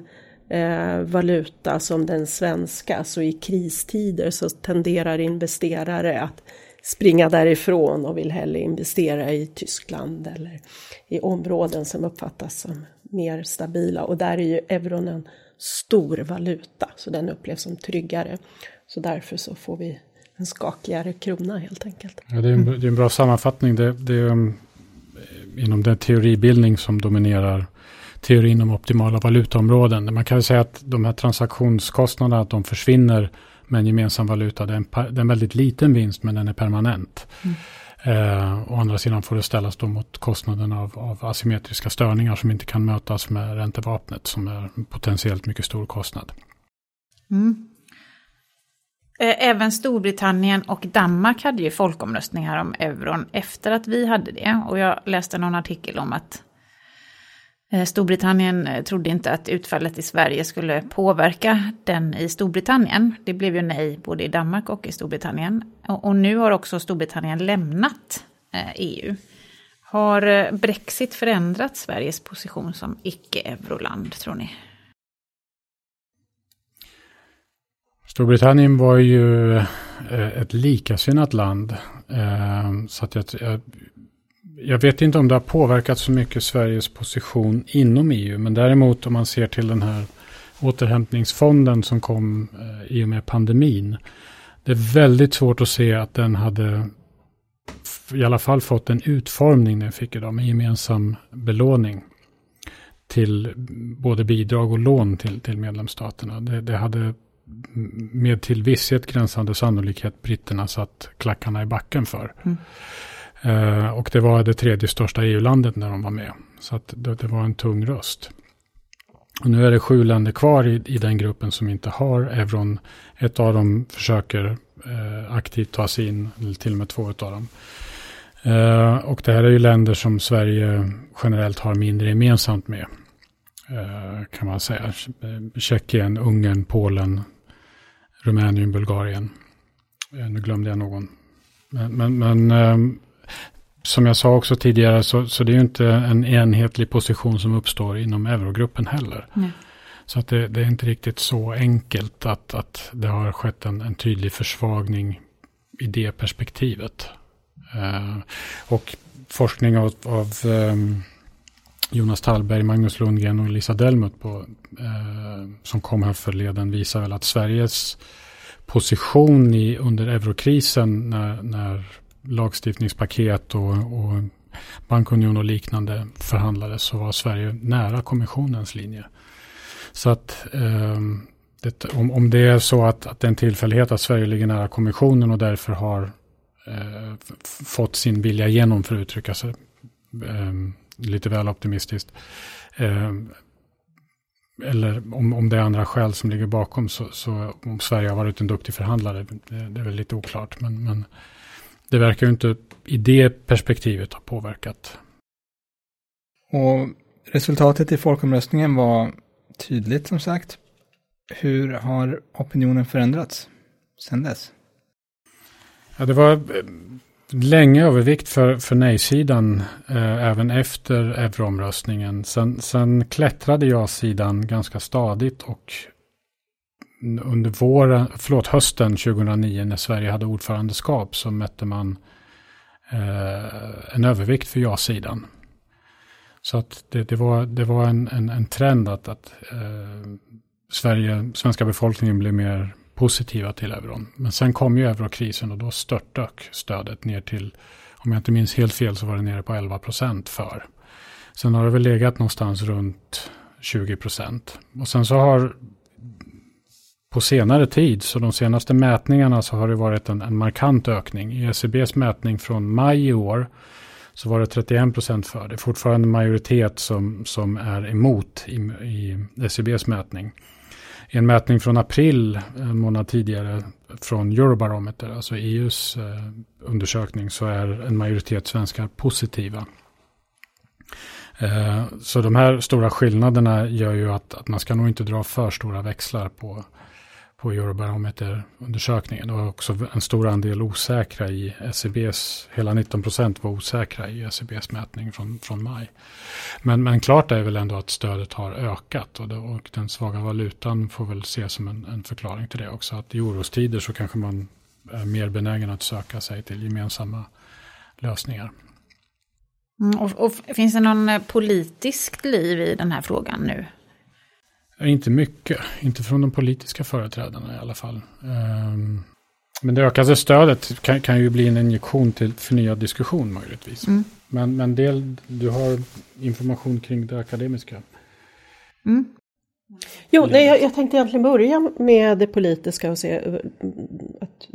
eh, valuta som den svenska så i kristider så tenderar investerare att springa därifrån och vill hellre investera i Tyskland eller i områden som uppfattas som mer stabila. Och där är ju euron en stor valuta, så den upplevs som tryggare. Så därför så får vi en skakigare krona helt enkelt. Ja, det, är en, det är en bra sammanfattning. Det, det är um, inom den teoribildning som dominerar teorin om optimala valutaområden. Man kan säga att de här transaktionskostnaderna att de försvinner med en gemensam valuta. Det är en, det är en väldigt liten vinst men den är permanent. Mm. Eh, å andra sidan får det ställas då mot kostnaden av, av asymmetriska störningar som inte kan mötas med räntevapnet som är potentiellt mycket stor kostnad. Mm. Eh, även Storbritannien och Danmark hade ju folkomröstningar om euron efter att vi hade det. Och jag läste någon artikel om att Eh, Storbritannien eh, trodde inte att utfallet i Sverige skulle påverka den i Storbritannien. Det blev ju nej både i Danmark och i Storbritannien. Och, nu har också Storbritannien lämnat eh, EU. Har Brexit förändrat Sveriges position som icke-euroland, tror ni? Storbritannien var ju ett likasinnat land. Så att jag, jag vet inte om det har påverkat så mycket Sveriges position inom EU. Men däremot om man ser till den här återhämtningsfonden som kom eh, i och med pandemin. Det är väldigt svårt att se att den hade i alla fall fått en utformning den fick idag med gemensam belåning till både bidrag och lån till, till medlemsstaterna. Det, det hade med till visshet gränsande sannolikhet britterna satt klackarna i backen för. Mm. Eh, och det var det tredje största EU-landet när de var med. Så att det, det, var en tung röst. Och nu är det sju länder kvar i, i den gruppen som inte har euron. Ett av dem försöker eh, aktivt ta sig in, eller till och med två av dem. Eh, och det här är ju länder som Sverige generellt har mindre gemensamt med. Eh, kan man säga. Tjeckien, Ungern, Polen, Rumänien, Bulgarien. Eh, nu glömde jag någon. Men, men, men ehm, som jag sa också tidigare så, så det är ju inte en enhetlig position som uppstår inom eurogruppen heller. Nej. Så att det, det, är inte riktigt så enkelt att, att det har skett en, en tydlig försvagning i det perspektivet. Uh, och forskning av, av um, Jonas Tallberg, Magnus Lundgren och Lisa Delmut på, uh, som kom här förleden visar väl att Sveriges position i, under eurokrisen när, när lagstiftningspaket och, och bankunion och liknande förhandlades så var Sverige nära kommissionens linje. Så att eh, det, om, om det är så att, att det är en tillfällighet att Sverige ligger nära kommissionen och därför har eh, fått sin vilja igenom för att uttrycka sig eh, lite väl optimistiskt. Eh, eller om, om det är andra skäl som ligger bakom så, så om Sverige har varit en duktig förhandlare, det, det är väl lite oklart. Men, men det verkar ju inte i det perspektivet ha påverkat. Och resultatet i folkomröstningen var tydligt som sagt. Hur har opinionen förändrats sedan dess? Ja, det var eh, länge övervikt för, för nej-sidan eh, även efter euroomröstningen. Sen, sen klättrade ja-sidan ganska stadigt och under våren, förlåt, hösten 2009 när Sverige hade ordförandeskap så mätte man eh, en övervikt för ja-sidan. Så att det, det, var, det var en, en, en trend att, att eh, Sverige, svenska befolkningen blev mer positiva till euron. Men sen kom ju eurokrisen och då störtdök stödet ner till, om jag inte minns helt fel så var det nere på 11 procent för. Sen har det väl legat någonstans runt 20 procent. Och sen så har på senare tid, så de senaste mätningarna så har det varit en, en markant ökning. I ECBs mätning från maj i år så var det 31 procent för. Det är fortfarande en majoritet som, som är emot i, i ECBs mätning. I en mätning från april, en månad tidigare, från Eurobarometer, alltså EUs eh, undersökning, så är en majoritet svenskar positiva. Eh, så de här stora skillnaderna gör ju att, att man ska nog inte dra för stora växlar på på Eurobarometer-undersökningen. Det var också en stor andel osäkra i SCBs, hela 19 procent var osäkra i SCBs mätning från, från maj. Men, men klart är väl ändå att stödet har ökat och, det, och den svaga valutan får väl ses som en, en förklaring till det också. Att i orostider så kanske man är mer benägen att söka sig till gemensamma lösningar. Mm, och, och, finns det någon eh, politiskt liv i den här frågan nu? Inte mycket, inte från de politiska företrädarna i alla fall. Um, men det ökade stödet kan, kan, ju bli en injektion till förnyad diskussion möjligtvis. Mm. Men, men del, du har information kring det akademiska. Mm. Jo, nej, jag, jag, tänkte egentligen börja med det politiska och se eh, att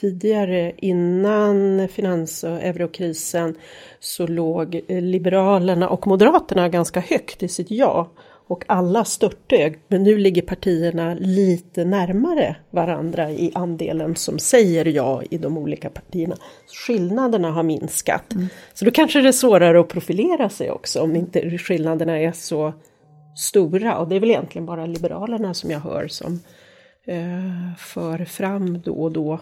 tidigare innan finans och eurokrisen så låg Liberalerna och Moderaterna ganska högt i sitt ja och alla störtdög. Men nu ligger partierna lite närmare varandra i andelen som säger ja i de olika partierna. Skillnaderna har minskat. Mm. Så då kanske det är svårare att profilera sig också om inte skillnaderna är så stora. Och det är väl egentligen bara Liberalerna som jag hör som eh, för fram då och då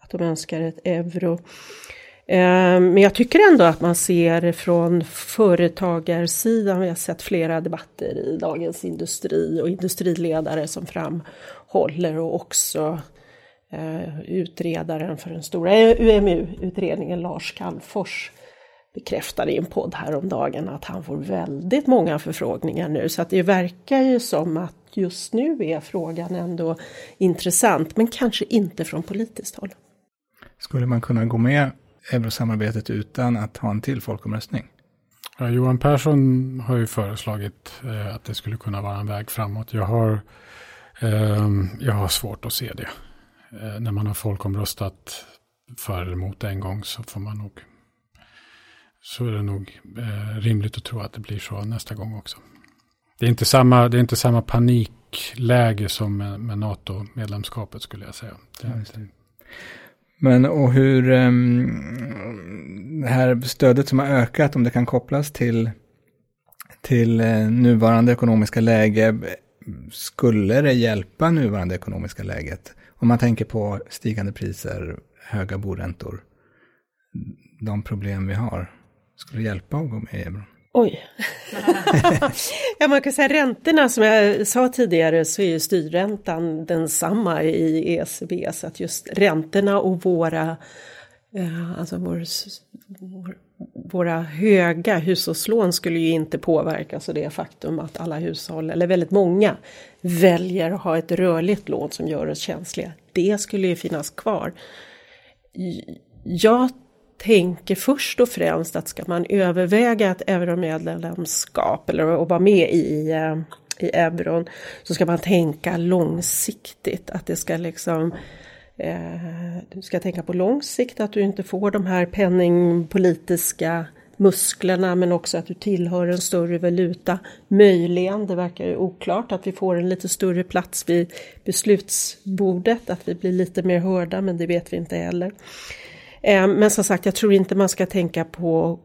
att de önskar ett euro. Eh, men jag tycker ändå att man ser från företagarsidan, vi har sett flera debatter i Dagens Industri och industriledare som framhåller och också eh, utredaren för den stora UMU-utredningen Lars Calmfors bekräftade i en podd häromdagen att han får väldigt många förfrågningar nu så att det verkar ju som att just nu är frågan ändå intressant men kanske inte från politiskt håll. Skulle man kunna gå med eurosamarbetet utan att ha en till folkomröstning. Ja, Johan Persson har ju föreslagit eh, att det skulle kunna vara en väg framåt. Jag har, eh, jag har svårt att se det. Eh, när man har folkomröstat för eller emot en gång så får man nog så är det nog eh, rimligt att tro att det blir så nästa gång också. Det är inte samma, det är inte samma panikläge som med, med NATO-medlemskapet skulle jag säga. Det, ja, men och hur um, det här stödet som har ökat, om det kan kopplas till, till uh, nuvarande ekonomiska läge, skulle det hjälpa nuvarande ekonomiska läget? Om man tänker på stigande priser, höga boräntor, de problem vi har, skulle det hjälpa att gå med i euron? Oj. ja, man kan säga räntorna som jag sa tidigare så är ju styrräntan densamma i ECB så att just räntorna och våra, eh, alltså vår, vår, våra höga hushållslån skulle ju inte påverkas av det faktum att alla hushåll, eller väldigt många, väljer att ha ett rörligt lån som gör oss känsliga. Det skulle ju finnas kvar. Jag tänker först och främst att ska man överväga ett euromedlemskap eller att vara med i, eh, i euron så ska man tänka långsiktigt. Att det ska liksom eh, du ska tänka på lång sikt att du inte får de här penningpolitiska musklerna men också att du tillhör en större valuta. Möjligen, det verkar ju oklart, att vi får en lite större plats vid beslutsbordet, att vi blir lite mer hörda men det vet vi inte heller. Eh, men som sagt, jag tror inte man ska tänka på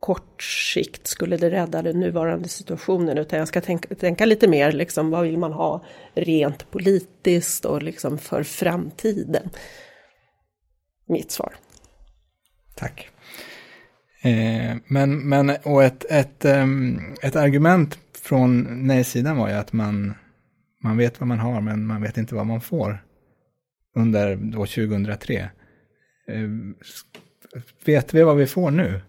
kort sikt skulle det rädda den nuvarande situationen utan jag ska tänka, tänka lite mer liksom vad vill man ha rent politiskt och liksom för framtiden. Mitt svar. Tack. Eh, men, men och ett, ett, um, ett argument från nej-sidan var ju att man, man vet vad man har men man vet inte vad man får under då 2003. Eh, vet vi vad vi får nu?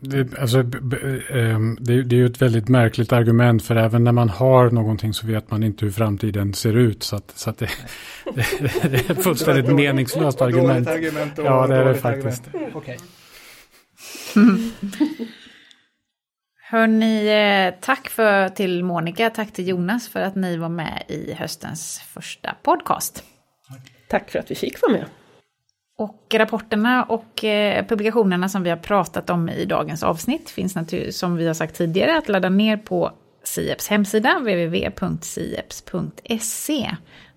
Det, alltså, ehm, det, det, är ju ett väldigt märkligt argument för även när man har någonting så vet man inte hur framtiden ser ut. Så, att, så att det, det, det, är ett fullständigt meningslöst argument. argument ja, det är det faktiskt. Okay. Hörni, eh, tack för, till Monica, tack till Jonas för att ni var med i höstens första podcast. Tack för att vi fick vara med. Och rapporterna och eh, publikationerna som vi har pratat om i dagens avsnitt finns naturligtvis, som vi har sagt tidigare, att ladda ner på Sieps hemsida, www.sieps.se.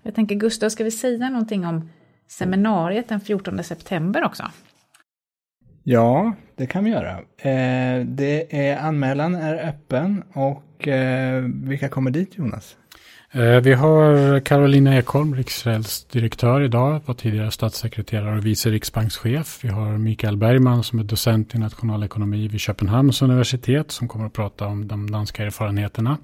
Jag tänker Gustav, ska vi säga någonting om seminariet den 14 september också? Ja, det kan vi göra. Eh, det är, anmälan är öppen och eh, vilka kommer dit Jonas? Eh, vi har Carolina Ekholm, riksgäldsdirektör idag, var tidigare statssekreterare och vice riksbankschef. Vi har Mikael Bergman som är docent i nationalekonomi vid Köpenhamns universitet som kommer att prata om de danska erfarenheterna.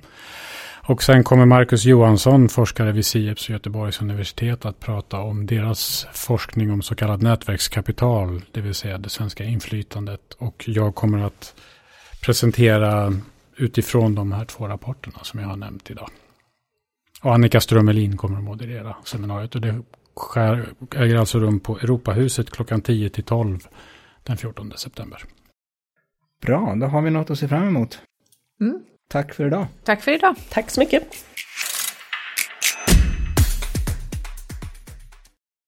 Och sen kommer Marcus Johansson, forskare vid Sieps och Göteborgs universitet, att prata om deras forskning om så kallat nätverkskapital, det vill säga det svenska inflytandet. Och jag kommer att presentera utifrån de här två rapporterna som jag har nämnt idag. Och Annika Strömelin kommer att moderera seminariet och det äger alltså rum på Europahuset klockan 10 till 12 den 14 september. Bra, då har vi något att se fram emot. Mm. Tack för idag. Tack för idag. Tack så mycket.